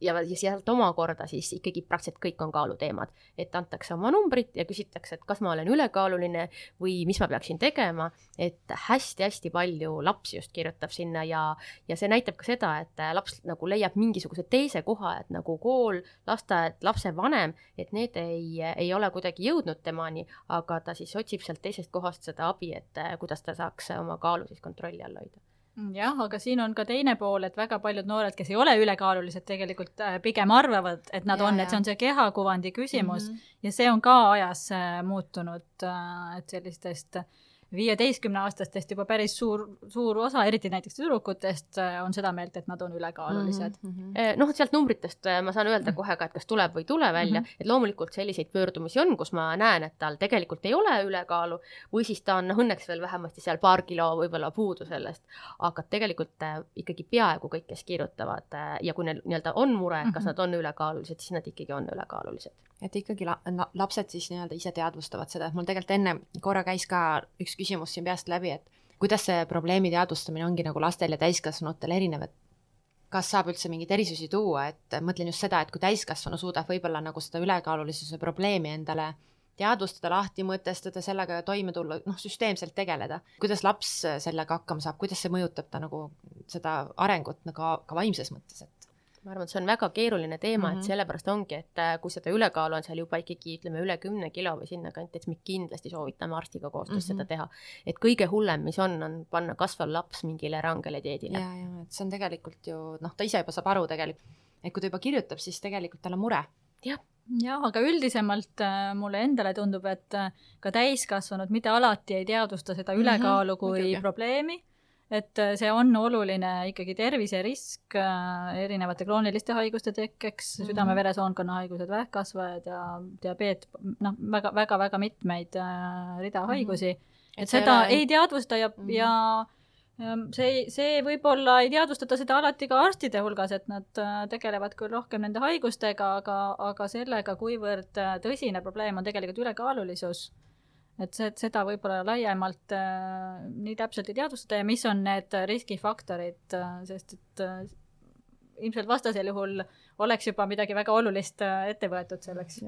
ja, ja sealt omakorda siis ikkagi praktiliselt kõik on kaaluteemad, et antakse oma numbrid ja küsitakse, et kas ma olen ülekaaluline või mis ma peaksin tegema, et hästi-hästi palju lapsi just kirjutab sinna ja, ja see näitab ka seda, et laps nagu leiab mingisuguse teise koha, et nagu kool, lasteaed, lapsevanem, et need ei, ei ole kuidagi jõudnud temani, aga ta siis otsib sealt teisest kohast seda abi, et kuidas ta saaks oma kaalu siis kontrolli all hoida jah, aga siin on ka teine pool, et väga paljud noored, kes ei ole ülekaalulised, tegelikult äh, pigem arvavad, et nad ja, on, et see on see kehakuvandi küsimus mm -hmm. ja see on ka ajas äh, muutunud, äh, et sellistest äh, viieteistkümneaastastest juba päris suur, suur osa, eriti näiteks tüdrukutest, äh, on seda meelt, et nad on ülekaalulised mm. -hmm. noh, sealt numbritest äh, ma saan öelda kohe ka, et kas tuleb või ei tule välja mm, -hmm. et loomulikult selliseid pöördumisi on, kus ma näen, et tal tegelikult ei ole ülekaalu või siis ta on noh, õnneks veel vähemasti seal paar kilo võib-olla puudu sellest, aga tegelikult äh, ikkagi peaaegu kõik, kes kirjutavad ja kui neil nii-öelda on mure, et kas -hmm. nad on ülekaalulised, siis nad ikkagi on ülekaalulised et ikkagi la, la, lapsed siis nii-öelda ise teadvustavad seda, et mul tegelikult enne korra käis ka üks küsimus siin peast läbi, et kuidas see probleemi teadvustamine ongi nagu lastel ja täiskasvanutel erinev, et kas saab üldse mingeid erisusi tuua, et mõtlen just seda, et kui täiskasvanu suudab võib-olla nagu seda ülekaalulisuse probleemi endale teadvustada, lahti mõtestada, sellega toime tulla, noh, süsteemselt tegeleda. kuidas laps sellega hakkama saab, kuidas see mõjutab ta nagu seda arengut nagu ka vaimses mõttes, et ma arvan, et see on väga keeruline teema mm, -hmm. et mhm. sellepärast ongi, et äh, kui seda ülekaalu on seal juba ikkagi ütleme üle kümne kilo või sinnakanti, et siis me kindlasti soovitame arstiga koostöös mm -hmm. seda teha. et kõige hullem, mis on, on panna kasvav laps mingile rangele dieedile. ja, ja et see on tegelikult ju noh, ta ise juba saab aru tegelikult, et kui ta juba kirjutab, siis tegelikult tal on mure. jah jah, aga üldisemalt äh, mulle endale tundub, et äh, ka täiskasvanud mitte alati ei teadvusta seda Mhm, ülekaalu kui muidugi. probleemi, et äh, see on oluline ikkagi terviserisk äh, erinevate krooniliste haiguste tekkeks mm. -hmm. südame-veresoonkonna haigused, vähkkasvajad ja diabeet, noh, väga-väga-väga mitmeid äh, rida Mhm. haigusi, et see seda ole- ei teadvusta ja mm. -hmm. ja see, see võib-olla ei teadvustata seda alati ka arstide hulgas, et nad tegelevad küll rohkem nende haigustega, aga, aga sellega, kuivõrd tõsine probleem on tegelikult ülekaalulisus. Et see, seda võib-olla laiemalt äh, nii täpselt ei teadvustada ja mis on need riskifaktorid äh,, sest et äh, ilmselt vastasel juhul oleks juba midagi väga olulist äh, ette võetud selleks.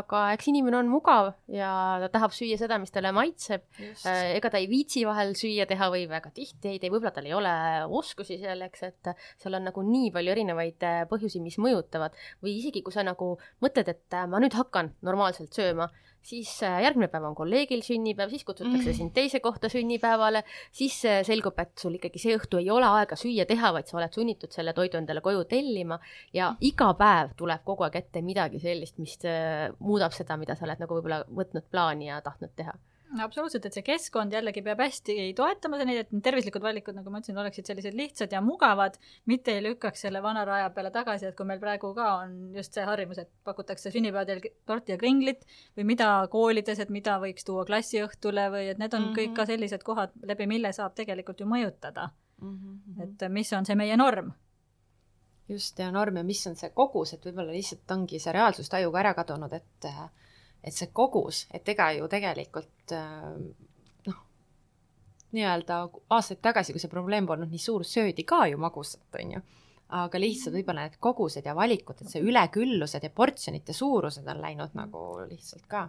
aga eks inimene on mugav ja ta tahab süüa seda, mis talle maitseb. Äh, ega ta ei viitsi vahel süüa teha või väga tihti ei tee, võib-olla tal ei ole oskusi selleks, et seal on nagu nii palju erinevaid äh, põhjusi, mis mõjutavad või isegi kui sa nagu mõtled, et äh, ma nüüd hakkan normaalselt sööma, siis äh, järgmine päev on kolleegil sünnipäev, siis kutsutakse Mm. sind teise kohta sünnipäevale, siis äh, selgub, et sul ikkagi see õhtu ei ole aega süüa teha, vaid sa oled sunnitud selle toidu endale koju tellima ja iga päev tuleb kogu aeg ette midagi sellist, mis äh, muudab seda, mida sa oled nagu võib-olla võtnud plaani ja tahtnud teha. Absoluutselt, et see keskkond jällegi peab hästi toetama neid, et need tervislikud valikud, nagu ma ütlesin, oleksid sellised lihtsad ja mugavad, mitte ei lükkaks selle vana raja peale tagasi, et kui meil praegu ka on just see harjumus, et pakutakse sünnipäevadel torti ja kringlit või mida koolides, et mida võiks tuua klassiõhtule või et need on mm -hmm. kõik ka sellised kohad, läbi mille saab tegelikult ju mõjutada, Mhm. et mis on see meie norm just, ja norm ja mis on see kogus, et võib-olla lihtsalt ongi see reaalsustaju ka ära kadunud, et et see kogus, et ega ju tegelikult äh, noh, nii-öelda aastaid tagasi, kui see probleem polnud nii suur, söödi ka ju magusat, on ju. aga lihtsalt võib-olla need kogused ja valikud, et see üleküllused ja portsjonite suurused on läinud nagu lihtsalt ka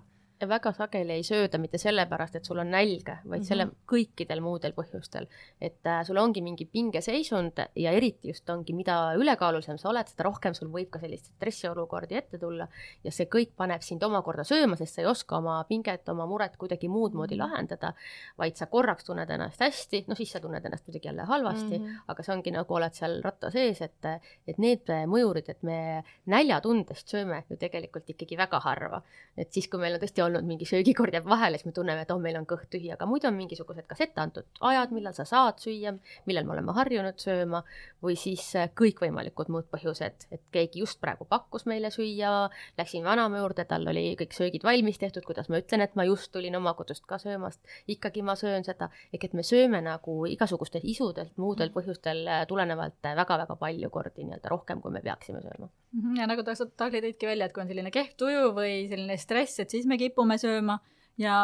väga sageli ei sööda mitte sellepärast, et sul on nälga, vaid mm -hmm. selle kõikidel muudel põhjustel. et äh, sul ongi mingi pingeseisund ja eriti just ongi, mida ülekaalulisem sa oled, seda rohkem sul võib ka selliseid stressiolukordi ette tulla ja see kõik paneb sind omakorda sööma, sest sa ei oska oma pinget, oma muret kuidagi muud moodi lahendada, vaid sa korraks tunned ennast hästi, no siis sa tunned ennast muidugi jälle halvasti mm, -hmm. aga see ongi nagu oled seal ratta sees, et, et need mõjurid, et me näljatundest sööme ju tegelikult ikkagi väga harva. et siis, kui meil on tõesti olnud mingi söögikord jääb vahele, siis me tunneme, et oh, meil on kõht tühi, aga muidu on mingisugused kas ette antud ajad, millal sa saad süüa, millal me oleme harjunud sööma või siis äh, kõikvõimalikud muud põhjused, et keegi just praegu pakkus meile süüa, läksin vanaema juurde, tal oli kõik söögid valmis tehtud, kuidas ma ütlen, et ma just tulin oma kodust ka söömast, ikkagi ma söön seda, ehk et me sööme nagu igasugustelt isudelt, muudel põhjustel äh, tulenevalt väga-väga palju kordi nii-öelda rohkem, kui me peaksime sööma. ja nagu ta, Tagli tõidki välja, et kui on selline kehv tuju või selline stress, et siis me kipume sööma ja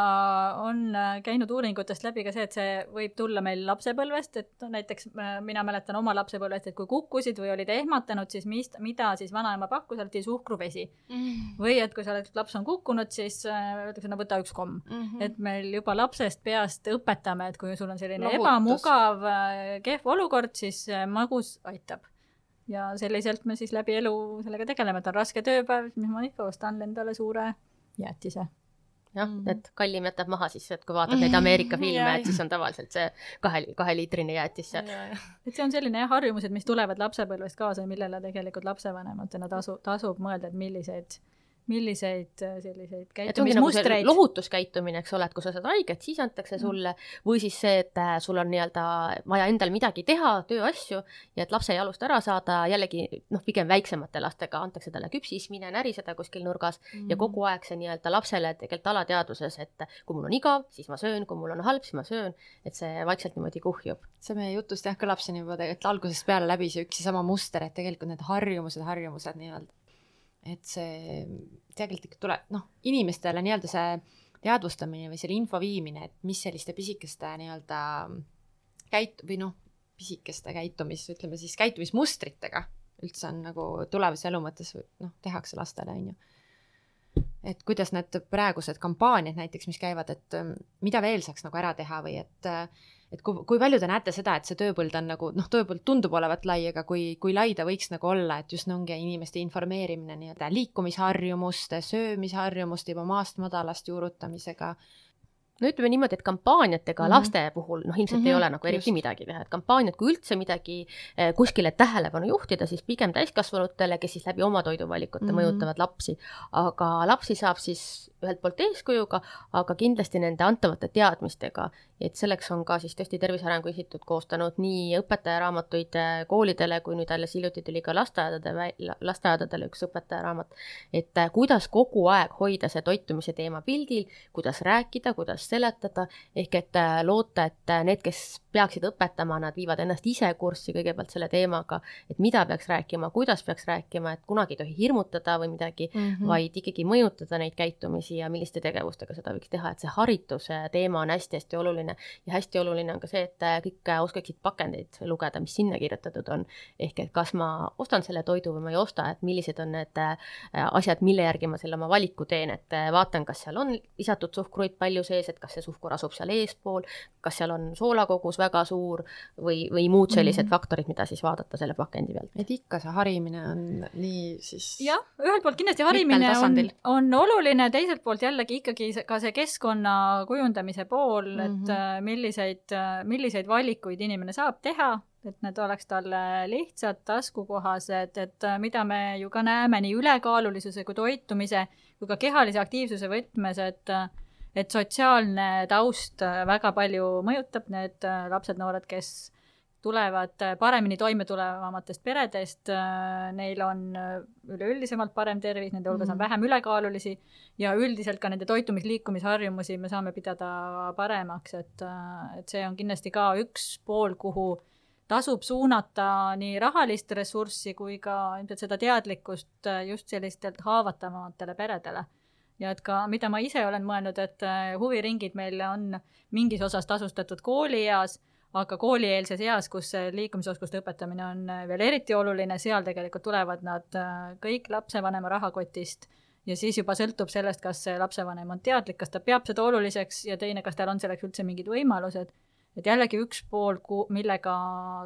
on äh, käinud uuringutest läbi ka see, et see võib tulla meil lapsepõlvest, et näiteks äh, mina mäletan oma lapsepõlvest, et kui kukkusid või olid ehmatanud, siis mis, mida siis vanaema pakkus, alati suhkruvesi mm.. või et kui sa oled, laps on kukkunud, siis öeldakse, no võta üks komm mm. -hmm. et meil juba lapsest peast õpetame, et kui sul on selline Lohutus. ebamugav, kehv olukord, siis magus aitab ja selliselt me siis läbi elu sellega tegeleme, et on raske tööpäev, mis ma ikka ostan endale suure jäätise jah mm, -hmm. et kallim jätab maha siis, et kui vaatad neid Ameerika [LAUGHS] filme, et siis on tavaliselt see kahe, kaheliitrine jäätis seal. et see on selline jah, harjumused, mis tulevad lapsepõlvest kaasa ja millele tegelikult lapsevanematena tasu, tasub mõelda, et milliseid milliseid äh, selliseid käitumismustreid nagu lohutuskäitumine, eks ole, et kui sa saad haiget, siis antakse sulle. Või siis see, et äh, sul on nii-öelda vaja endal midagi teha, tööasju ja et lapse jalust ära saada, jällegi noh, pigem väiksemate lastega antakse talle küpsis, mine näriseda kuskil nurgas. Mm ja kogu aeg see nii-öelda lapsele tegelikult alateadvuses, et kui mul on igav, siis ma söön, kui mul on halb, siis ma söön, et see vaikselt niimoodi kuhjub. see meie jutust jah, kõlab siin juba tegelikult algusest peale läbi see üks ja sama muster, et tegelikult need harjumused, harjumused nii-öelda et see tegelikult ikka tuleb, noh, inimestele nii-öelda see teadvustamine või selle info viimine, et mis selliste pisikeste nii-öelda käit- või noh, pisikeste käitumis, ütleme siis käitumismustritega üldse on nagu tulevase elu mõttes noh, tehakse lastele, on ju. et kuidas need praegused kampaaniad näiteks, mis käivad, et mida veel saaks nagu ära teha või et et kui, kui palju te näete seda, et see tööpõld on nagu noh, tööpõld tundub olevat lai, aga kui, kui lai ta võiks nagu olla, et just ongi inimeste informeerimine nii-öelda liikumisharjumuste, söömisharjumuste juba maast madalast juurutamisega. No ütleme niimoodi, et kampaaniatega mm -hmm. laste puhul noh, ilmselt mm -hmm. ei mhm. ole nagu eriti just. midagi teha, et kampaaniad, kui üldse midagi eh, kuskile tähelepanu juhtida, siis pigem täiskasvanutele, kes siis läbi oma toiduvalikute mm -hmm. mõjutavad lapsi. aga lapsi saab siis ühelt poolt eeskujuga, aga kindlasti nende antavate teadmistega, et selleks on ka siis tõesti Tervise Arengu Instituut koostanud nii õpetajaraamatuid koolidele, kui nüüd alles hiljuti tuli ka lasteaedade, lasteaedadele üks õpetajaraamat, et eh, kuidas kogu aeg hoida see toitumise teema pildil, kuidas rääkida, kuidas seletada, ehk et äh, loota, et äh, need, kes peaksid õpetama, nad viivad ennast ise kurssi kõigepealt selle teemaga, et mida peaks rääkima, kuidas peaks rääkima, et kunagi ei tohi hirmutada või midagi mm, -hmm. vaid ikkagi mõjutada neid käitumisi ja milliste tegevustega seda võiks teha, et see harituse teema on hästi-hästi oluline ja hästi oluline on ka see, et äh, kõik oskaksid pakendeid lugeda, mis sinna kirjutatud on. ehk et kas ma ostan selle toidu või ma ei osta, et millised on need asjad, mille järgi ma selle oma valiku teen, et vaatan, kas seal on lisatud suhkruid palju sees, et kas see suhkur asub seal eespool, kas seal on soolakogus väga suur või, või muud sellised mm -hmm. faktorid, mida siis vaadata selle pakendi pealt. et ikka see harimine on nii siis jah, ühelt poolt kindlasti harimine on, on oluline, teiselt poolt jällegi ikkagi ka see keskkonna kujundamise pool mm, -hmm. et mhm. äh, milliseid, äh, milliseid valikuid inimene saab teha, et need oleks talle lihtsad, taskukohased, et äh, mida me ju ka näeme nii ülekaalulisuse kui toitumise kui ka kehalise aktiivsuse võtmes, et et sotsiaalne taust äh, väga palju mõjutab, need äh, lapsed-noored, kes tulevad äh, paremini toime tulevamatest peredest, neil on üleüldisemalt parem tervis, nende hulgas on mhm. vähem ülekaalulisi ja üldiselt ka nende toitumis-liikumisharjumusi me saame pidada paremaks, et, et see on kindlasti ka üks pool, kuhu tasub suunata nii rahalist ressurssi kui ka ilmselt seda teadlikkust just sellistelt haavatavamatele peredele ja et ka, mida ma ise olen mõelnud, et äh, huviringid meil on mingis osas tasustatud koolieas, aga koolieelses eas, kus liikumisoskuste õpetamine on äh, veel eriti oluline, seal tegelikult tulevad nad äh, kõik lapsevanema rahakotist ja siis juba sõltub sellest, kas see lapsevanem on teadlik, kas ta peab seda oluliseks ja teine, kas tal on selleks üldse mingid võimalused. et jällegi üks pool, millega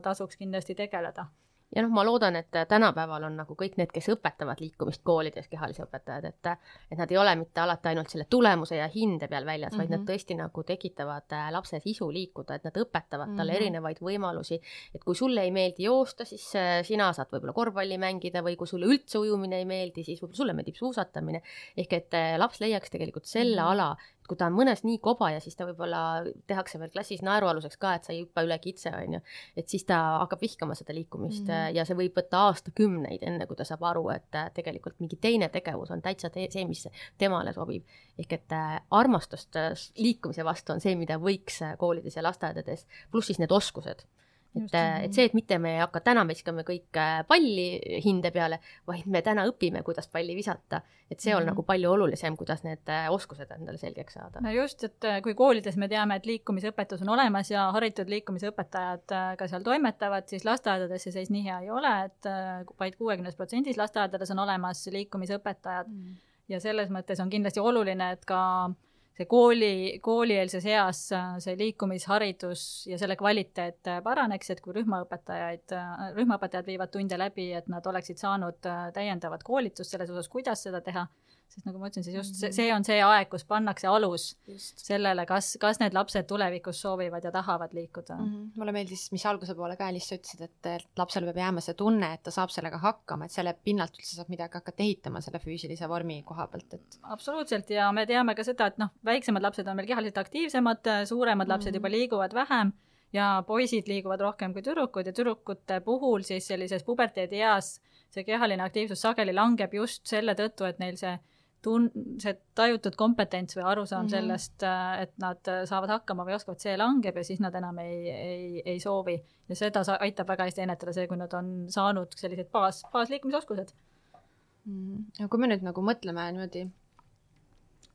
tasuks kindlasti tegeleda ja noh, ma loodan, et tänapäeval on nagu kõik need, kes õpetavad liikumist koolides, kehalise õpetajad, et, et nad ei ole mitte alati ainult selle tulemuse ja hinde peal väljas mm, -hmm. vaid nad mhm. tõesti nagu tekitavad äh, lapse sisu liikuda, et nad õpetavad mm -hmm. talle mhm. erinevaid võimalusi. et kui sulle ei meeldi joosta, siis äh, sina saad võib-olla korvpalli mängida või kui sulle üldse ujumine ei meeldi, siis võib-olla sulle meeldib suusatamine. ehk et äh, laps leiaks tegelikult selle mm -hmm. ala, kui ta on mõnes nii kobaja, siis ta võib-olla tehakse veel klassis naerualuseks ka, et sa ei hüppa üle kitse, on ju. et siis ta hakkab vihkama seda liikumist mm -hmm. ja see võib võtta aastakümneid, enne kui ta saab aru, et äh, tegelikult mingi teine tegevus on täitsa te see, mis temale sobib. ehk et äh, armastust liikumise vastu on see, mida võiks koolides ja lasteaedades, pluss siis need oskused et, et see, et mitte me ei hakka täna viskame kõik äh, palli hinde peale, vaid me täna õpime, kuidas palli visata. et see on mm -hmm. nagu palju olulisem, kuidas need äh, oskused endale selgeks saada. no just, et äh, kui koolides me teame, et liikumisõpetus on olemas ja haritud liikumisõpetajad ka seal toimetavad, siis lasteaedades see seis nii hea ei ole, et vaid kuuekümnes protsendis lasteaedades on olemas liikumisõpetajad mm. -hmm. ja selles mõttes on kindlasti oluline, et ka äh, see kooli, koolieelses eas see liikumisharidus ja selle kvaliteet paraneks, et kui rühmaõpetajaid, rühmaõpetajad viivad tunde läbi, et nad oleksid saanud täiendavat koolitust selles osas, kuidas seda teha sest nagu ma ütlesin, siis just see, mhm. see on see aeg, kus pannakse alus just. sellele, kas, kas need lapsed tulevikus soovivad ja tahavad liikuda mm. -hmm. mulle meeldis, mis alguse poole ka Alice ütlesid, et, et lapsel peab jääma see tunne, et ta saab sellega hakkama, et selle pinnalt üldse saab midagi hakata ehitama selle füüsilise vormi koha pealt, et. absoluutselt ja me teame ka seda, et noh, väiksemad lapsed on meil kehaliselt aktiivsemad, suuremad mm -hmm. lapsed juba liiguvad vähem ja poisid liiguvad rohkem kui tüdrukud ja tüdrukute puhul siis sellises puberteedieas see kehaline aktiivsus sageli langeb just selle tõttu, et neil see tun-, see tajutud kompetents või arusaam mm -hmm. sellest, äh, et nad äh, saavad hakkama või oskavad, see langeb ja siis nad enam ei, ei, ei soovi. ja seda sa-, aitab väga hästi ennetada see, kui nad on saanud sellised baas, baasliikumisoskused mm. -hmm. ja kui me nüüd nagu mõtleme niimoodi,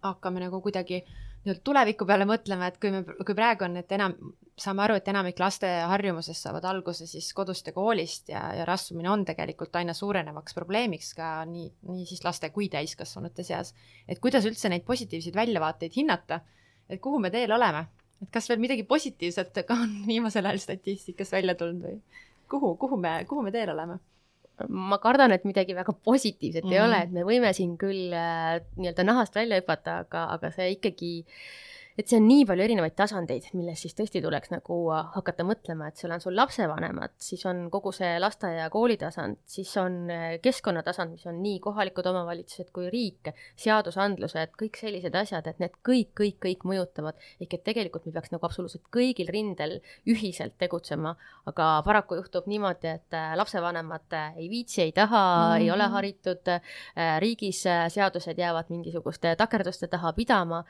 hakkame nagu kuidagi nii-öelda tuleviku peale mõtlema, et kui me, kui praegu on, et enam, saame aru, et enamik laste harjumusest saavad alguse siis kodust ja koolist ja, ja rasvumine on tegelikult aina suurenevaks probleemiks ka nii, nii siis laste kui täiskasvanute seas. et kuidas üldse neid positiivseid väljavaateid hinnata, et kuhu me teel oleme, et kas veel midagi positiivset ka on viimasel ajal statistikas välja tulnud või kuhu, kuhu me, kuhu me teel oleme? Ma kardan, et midagi väga positiivset mm. ei ole, et me võime siin küll äh, nii-öelda nahast välja hüpata, aga, aga see ikkagi et see on nii palju erinevaid tasandeid, millest siis tõesti tuleks nagu hakata mõtlema, et seal on sul lapsevanemad, siis on kogu see lasteaia ja kooli tasand, siis on eh, keskkonnatasand, mis on nii kohalikud omavalitsused kui riik, seadusandlused, kõik sellised asjad, et need kõik, kõik, kõik mõjutavad. ehk et tegelikult me peaks nagu absoluutselt kõigil rindel ühiselt tegutsema, aga paraku juhtub niimoodi, et eh, lapsevanemad ei viitsi, ei taha mm, -hmm. ei ole haritud, riigis seadused jäävad mingisuguste takerduste taha pidama,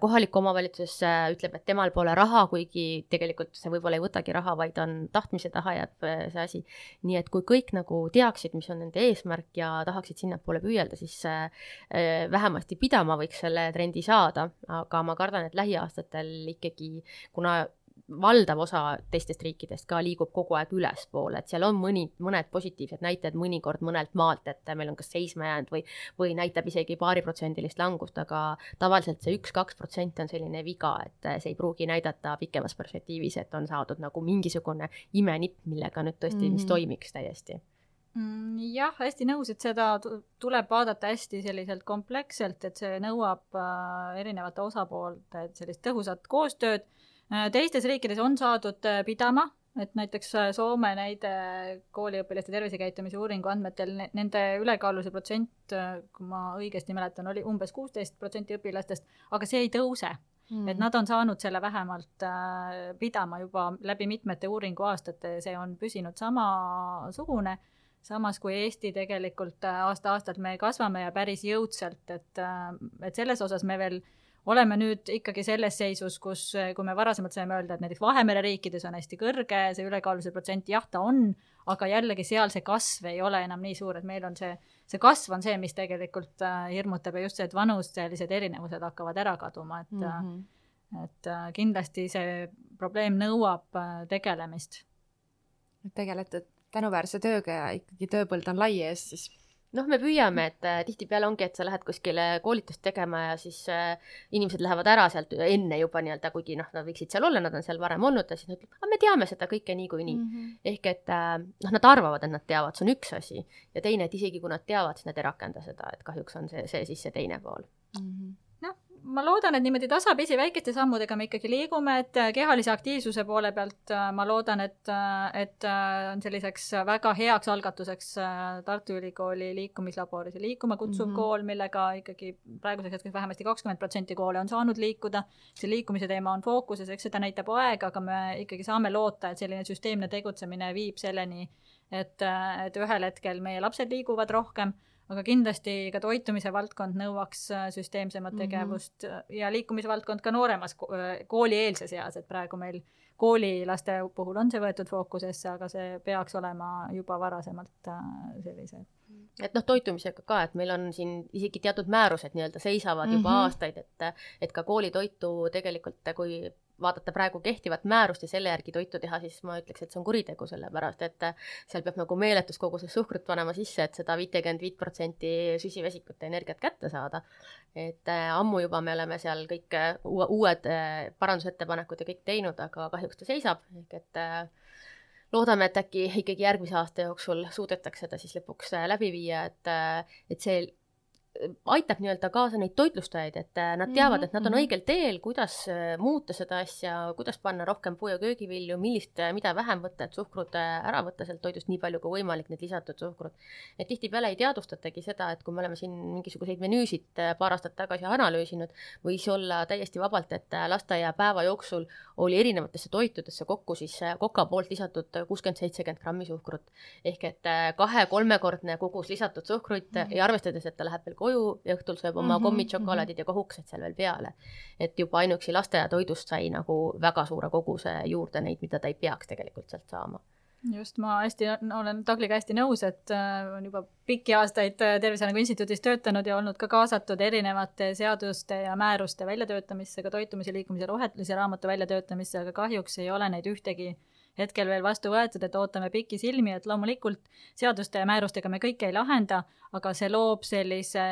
kohalik omavalitsus omavalitsus ütleb, et temal pole raha, kuigi tegelikult see võib-olla ei võtagi raha, vaid on tahtmise taha jääb äh, see asi. nii et kui kõik nagu teaksid, mis on nende eesmärk ja tahaksid sinnapoole püüelda, siis äh, äh, vähemasti pidama võiks selle trendi saada, aga ma kardan, et lähiaastatel ikkagi, kuna valdav osa teistest riikidest ka liigub kogu aeg ülespoole, et seal on mõni, mõned positiivsed näited mõnikord mõnelt maalt, et meil on kas seisma jäänud või, või näitab isegi paariprotsendilist langust, aga tavaliselt see üks-kaks protsenti on selline viga, et see ei pruugi näidata pikemas perspektiivis, et on saadud nagu mingisugune imenipp, millega nüüd tõesti mm, -hmm. mis mhm. toimiks täiesti mm, jah, hästi nõus, et seda tuleb vaadata hästi selliselt kompleksselt, et see nõuab äh, erinevate osapoolte sellist tõhusat koostööd teistes riikides on saadud äh, pidama, et näiteks äh, Soome näide kooliõpilaste tervisekäitumise uuringu andmetel, nende ülekaaluse protsent, kui ma õigesti mäletan, oli umbes kuusteist protsenti õpilastest, aga see ei tõuse. Mm.. et nad on saanud selle vähemalt pidama juba läbi mitmete uuringuaastate, see on püsinud samasugune. Samas kui Eesti tegelikult aasta-aastalt me kasvame ja päris jõudsalt, et, et selles osas me veel äh, oleme nüüd ikkagi selles seisus, kus, kui me varasemalt saime öelda, et näiteks Vahemere riikides on hästi kõrge see ülekaaluse protsent, jah, ta on, aga jällegi seal see kasv ei ole enam nii suur, et meil on see, see kasv on see, mis tegelikult äh, hirmutab ja just see, et vanuselised erinevused hakkavad ära kaduma, et mm, -hmm. et äh, kindlasti see probleem nõuab tegelemist. tegelete tänuväärse tööga ja ikkagi tööpõld on lai ees, siis noh, me püüame, et äh, tihtipeale ongi, et sa lähed kuskile koolitust tegema ja siis äh, inimesed lähevad ära sealt enne juba nii-öelda, kuigi noh, nad võiksid seal olla, nad on seal varem olnud ja siis nad ütlevad, aga me teame seda kõike niikuinii mm. -hmm. ehk et äh, noh, nad arvavad, et nad teavad, see on üks asi ja teine, et isegi kui nad teavad, siis nad ei rakenda seda, et kahjuks on see, see siis see teine pool mm. -hmm ma loodan, et niimoodi tasapisi väikeste sammudega me ikkagi liigume, et äh, kehalise aktiivsuse poole pealt äh, ma loodan, et, äh, et on selliseks väga heaks algatuseks Tartu Ülikooli liikumislabori, see Liikuma kutsuv mm -hmm. kool, millega ikkagi praeguseks hetkeks vähemasti kakskümmend protsenti koole on saanud liikuda. see liikumise teema on fookuses, eks seda näitab aeg, aga me ikkagi saame loota, et selline süsteemne tegutsemine viib selleni, et, et ühel hetkel meie lapsed liiguvad rohkem aga kindlasti ka toitumise valdkond nõuaks äh, süsteemsemat mhm. tegevust mm -hmm. ja liikumisvaldkond ka nooremas äh, koolieelses eas, et praegu meil koolilaste puhul on see võetud fookusesse, aga see peaks olema juba varasemalt sellise et noh, toitumisega ka, et meil on siin isegi teatud määrused nii-öelda seisavad juba mm -hmm. aastaid, et, et ka koolitoitu tegelikult, kui vaadata praegu kehtivat määrust ja selle järgi toitu teha, siis ma ütleks, et see on kuritegu, sellepärast et seal peab nagu meeletus koguses suhkrut panema sisse, et seda viitekümmet viit protsenti süsivesikut ja energiat kätte saada. et äh, ammu juba me oleme seal kõik äh, uue, uued äh, parandusettepanekud ja kõik teinud, aga kahjuks ta seisab, ehk et loodame, et äkki ikkagi järgmise aasta jooksul suudetakse seda siis lõpuks äh, läbi viia, et, äh, et see aitab nii-öelda kaasa neid toitlustajaid, et äh, nad teavad, et nad on mhm, mhm. õigel teel, kuidas äh, muuta seda asja, kuidas panna rohkem puu- ja köögivilju, millist, äh, mida vähem võtta, et suhkrut ära võtta sealt toidust nii palju kui võimalik, need lisatud suhkrut. et tihtipeale ei teadvustatagi seda, et kui me oleme siin mingisuguseid menüüsid paar aastat tagasi analüüsinud, võis olla täiesti vabalt, et lasteaiapäeva jooksul oli erinevatesse toitudesse kokku siis koka poolt lisatud kuuskümmend, seitsekümmend grammi suhkrut. ehk et kahe-kolmekordne kogus lisatud suhkrut mm -hmm. ja arvestades, et ta läheb veel koju ja õhtul sööb oma mm -hmm, kommid-šokolaadid mm -hmm. ja kohukesed seal veel peale. et juba ainuüksi lasteaiatoidust sai nagu väga suure koguse juurde neid, mida ta ei peaks tegelikult sealt saama just, ma hästi olen Tagliga hästi nõus, et äh, on juba pikki aastaid äh, Tervise Arengu Instituudis töötanud ja olnud ka kaasatud erinevate seaduste ja määruste väljatöötamisse, ka toitumise, liikumise rohelise raamatu väljatöötamisse, aga kahjuks ei ole neid ühtegi hetkel veel vastu võetud, et ootame pikisilmi, et loomulikult seaduste ja määrustega me kõike ei lahenda, aga see loob sellise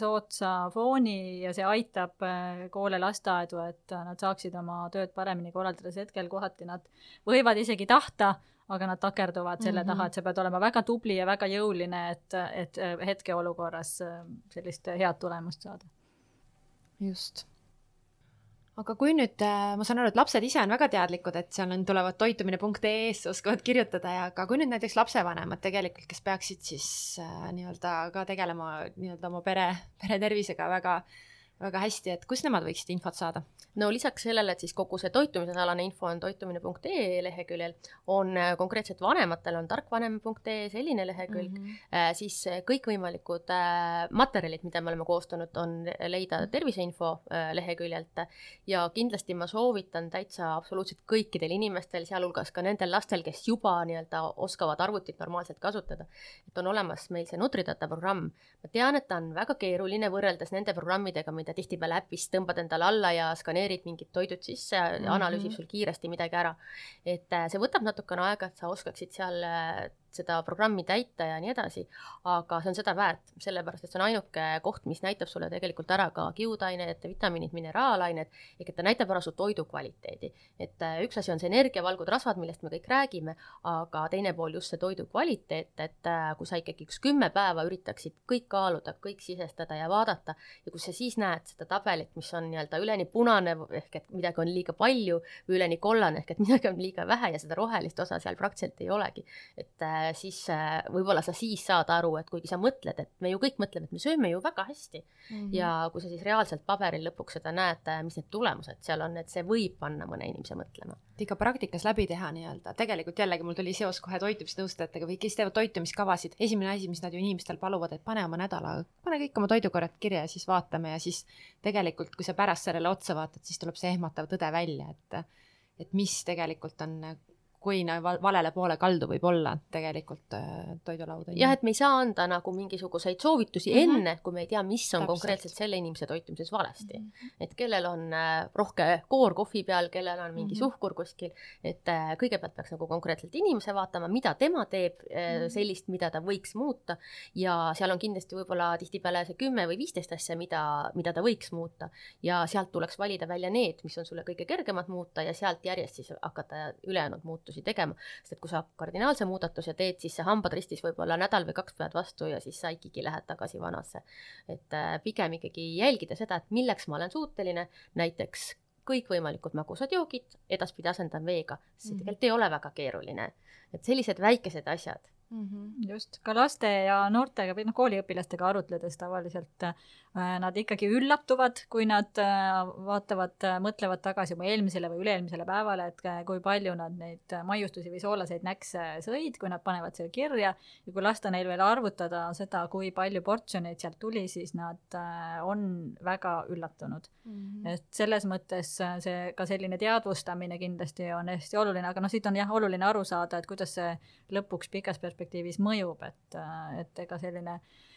soodsa fooni ja see aitab äh, koole, lasteaedu, et nad saaksid oma tööd paremini korraldada, sest hetkel kohati nad võivad isegi tahta, aga nad takerduvad selle mm -hmm. taha, et sa pead olema väga tubli ja väga jõuline, et, et hetkeolukorras äh, sellist head tulemust saada. just aga kui nüüd, äh, ma saan aru, et lapsed ise on väga teadlikud, et seal on, tulevad toitumine.ee-sse, oskavad kirjutada ja aga kui nüüd näiteks lapsevanemad tegelikult, kes peaksid siis äh, nii-öelda ka tegelema nii-öelda oma pere, pere tervisega väga äh, väga hästi, et kus nemad võiksid infot saada? no lisaks sellele, et siis kogu see toitumisalane info on toitumine.ee leheküljel, on äh, konkreetselt vanematel on tarkvanem.ee selline lehekülg mm, -hmm. siis äh, kõikvõimalikud materjalid, mida me oleme koostanud, on leida terviseinfo leheküljelt ja kindlasti ma soovitan täitsa absoluutselt kõikidel inimestel, sealhulgas ka nendel lastel, kes juba nii-öelda oskavad arvutit normaalselt kasutada, et on olemas meil see Nutridata programm. ma tean, et ta on väga keeruline võrreldes nende programmidega, mida tihtipeale äpist tõmbad endale alla ja skaneerid mingid toidud sisse ja analüüsib sul kiiresti midagi ära. et äh, see võtab natukene aega, et sa oskaksid seal äh, seda programmi täita ja nii edasi, aga see on seda väärt, sellepärast et see on ainuke koht, mis näitab sulle tegelikult ära ka kiudained, vitamiinid, mineraalained, ehk et ta näitab ära su toidu kvaliteedi. et äh, üks asi on see energia, valgud, rasvad, millest me kõik räägime, aga teine pool just see toidu kvaliteet, et äh, kui sa ikkagi üks kümme päeva üritaksid kõik kaaluda, kõik sisestada ja vaadata ja kui sa siis näed seda tabelit, mis on nii-öelda üleni punane ehk et midagi on liiga palju või üleni kollane ehk et midagi on liiga vähe ja seda rohelist osa seal praktiliselt ei olegi, et äh, siis äh, võib-olla sa siis saad aru, et kuigi sa mõtled, et me ju kõik mõtleme, et me sööme ju väga hästi mm. -hmm. ja kui sa siis reaalselt paberil lõpuks seda näed, äh, mis need tulemused seal on, et see võib panna mõne inimese mõtlema. ikka praktikas läbi teha nii-öelda, tegelikult jällegi mul tuli seos kohe toitumisnõustajatega või kes teevad toitumiskavasid, esimene asi, mis nad ju inimestel paluvad, et pane oma nädala, pane kõik oma toidukorrad kirja ja siis vaatame ja siis tegelikult, kui sa pärast sellele otsa vaatad, siis tuleb see ehmatav tõde välja, et et mis tegelikult on kui valele poole kaldu võib olla tegelikult äh, toidulaud. jah, et me ei saa anda nagu mingisuguseid soovitusi mm -hmm. enne, kui me ei tea, mis on Täpselt. konkreetselt selle inimese toitumises valesti mm. -hmm. et kellel on äh, rohke koor kohvi peal, kellel on mingi mm -hmm. suhkur kuskil, et äh, kõigepealt peaks nagu konkreetselt inimese vaatama, mida tema teeb mm -hmm. sellist, mida ta võiks muuta ja seal on kindlasti võib-olla tihtipeale see kümme või viisteist asja, mida, mida ta võiks muuta ja sealt tuleks valida välja need, mis on sulle kõige kergemad muuta ja sealt järjest siis hakata ülejäänud muutusi muudatusi tegema, sest et kui sa kardinaalse muudatuse teed, siis see hambad ristis võib-olla nädal või kaks pead vastu ja siis sa ikkagi lähed tagasi vanasse. et äh, pigem ikkagi jälgida seda, et milleks ma olen suuteline, näiteks kõikvõimalikud magusad joogid, edaspidi asendan veega, see mm -hmm. tegelikult ei ole väga keeruline. et sellised väikesed asjad mm. -hmm. just, ka laste ja noortega või noh, kooliõpilastega arutledes tavaliselt äh, nad ikkagi üllatuvad, kui nad äh, vaatavad, äh, mõtlevad tagasi oma eelmisele või üle-eelmisele päevale, et kui palju nad neid maiustusi või soolaseid näkse sõid, kui nad panevad selle kirja ja kui lasta neil veel arvutada seda, kui palju portsjoneid sealt tuli, siis nad on väga üllatunud mm. -hmm. et selles mõttes see ka selline teadvustamine kindlasti on hästi oluline, aga noh, siit on jah, oluline aru saada, et kuidas see lõpuks pikas perspektiivis mõjub, et, et ega selline äh,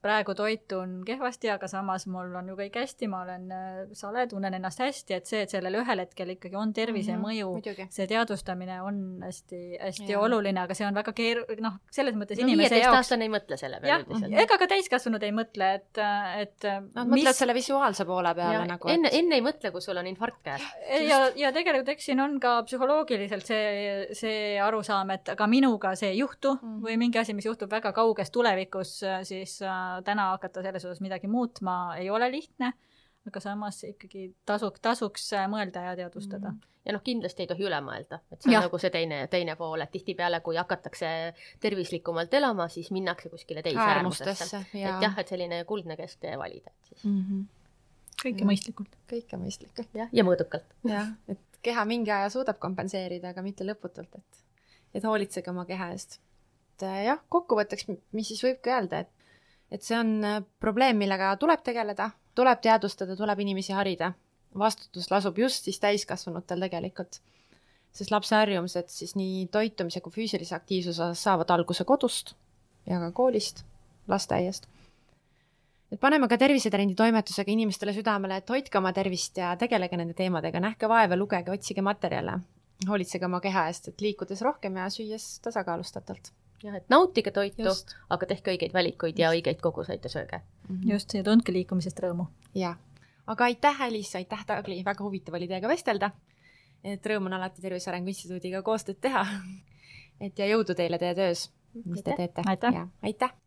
praegu toitun kehvasti, aga samas mul on ju kõik hästi, ma olen äh, sale, tunnen ennast hästi, et see, et sellel ühel hetkel ikkagi on tervisemõju mm, -hmm, see teadvustamine on hästi-hästi oluline, aga see on väga keeru-, noh, selles mõttes no, inimese jaoks. aastane ei mõtle selle peale üldiselt. ega ka täiskasvanud ei mõtle, et, et Nad mis... mõtlevad selle visuaalse poole peale ja, nagu et.... enne, enne ei mõtle, kui sul on infarkt käes. ja, ja tegelikult eks siin on ka psühholoogiliselt see, see arusaam, et aga minuga see ei juhtu mm -hmm. või mingi asi, mis juhtub väga kauges tulevikus, siis siis äh, täna hakata selles osas midagi muutma ei ole lihtne, aga samas ikkagi tasuk, tasuks äh, mõelda ja teadvustada mm. -hmm ja noh, kindlasti ei tohi üle mõelda, et see on ja. nagu see teine, teine pool, et tihtipeale, kui hakatakse tervislikumalt elama, siis minnakse kuskile teise äärmustesse. et jah, et selline kuldne kesktee valida, et siis mm. -hmm. kõike mõistlikult. kõike mõistlikult. jah, ja mõõdukalt. jah, et keha mingi aja suudab kompenseerida, aga mitte lõputult, et, et hoolitsege oma keha eest et äh, jah, kokkuvõtteks, mis siis võibki öelda, et, et see on äh, probleem, millega tuleb tegeleda, tuleb teadvustada, tuleb inimesi harida. vastutus lasub just siis täiskasvanutel tegelikult. sest lapse harjumused siis nii toitumise kui füüsilise aktiivsuse osas saavad alguse kodust ja ka koolist, lasteaiast. et paneme ka tervisetrendi toimetusega inimestele südamele, et hoidke oma tervist ja tegelege nende teemadega, nähke vaeva, lugege, otsige materjale, hoolitsege oma keha eest, et liikudes rohkem ja süües tasakaalustatult jah, et nautige toitu, aga tehke õigeid valikuid ja õigeid koguseid ja sööge mm. -hmm. just, ja tundke liikumisest rõõmu. jah, aga aitäh, Alice, aitäh, Tagli, väga huvitav oli teiega vestelda. et rõõm on alati Tervise Arengu Instituudiga koostööd teha. et ja jõudu teile teie töös, mis te teete. aitäh, aitäh..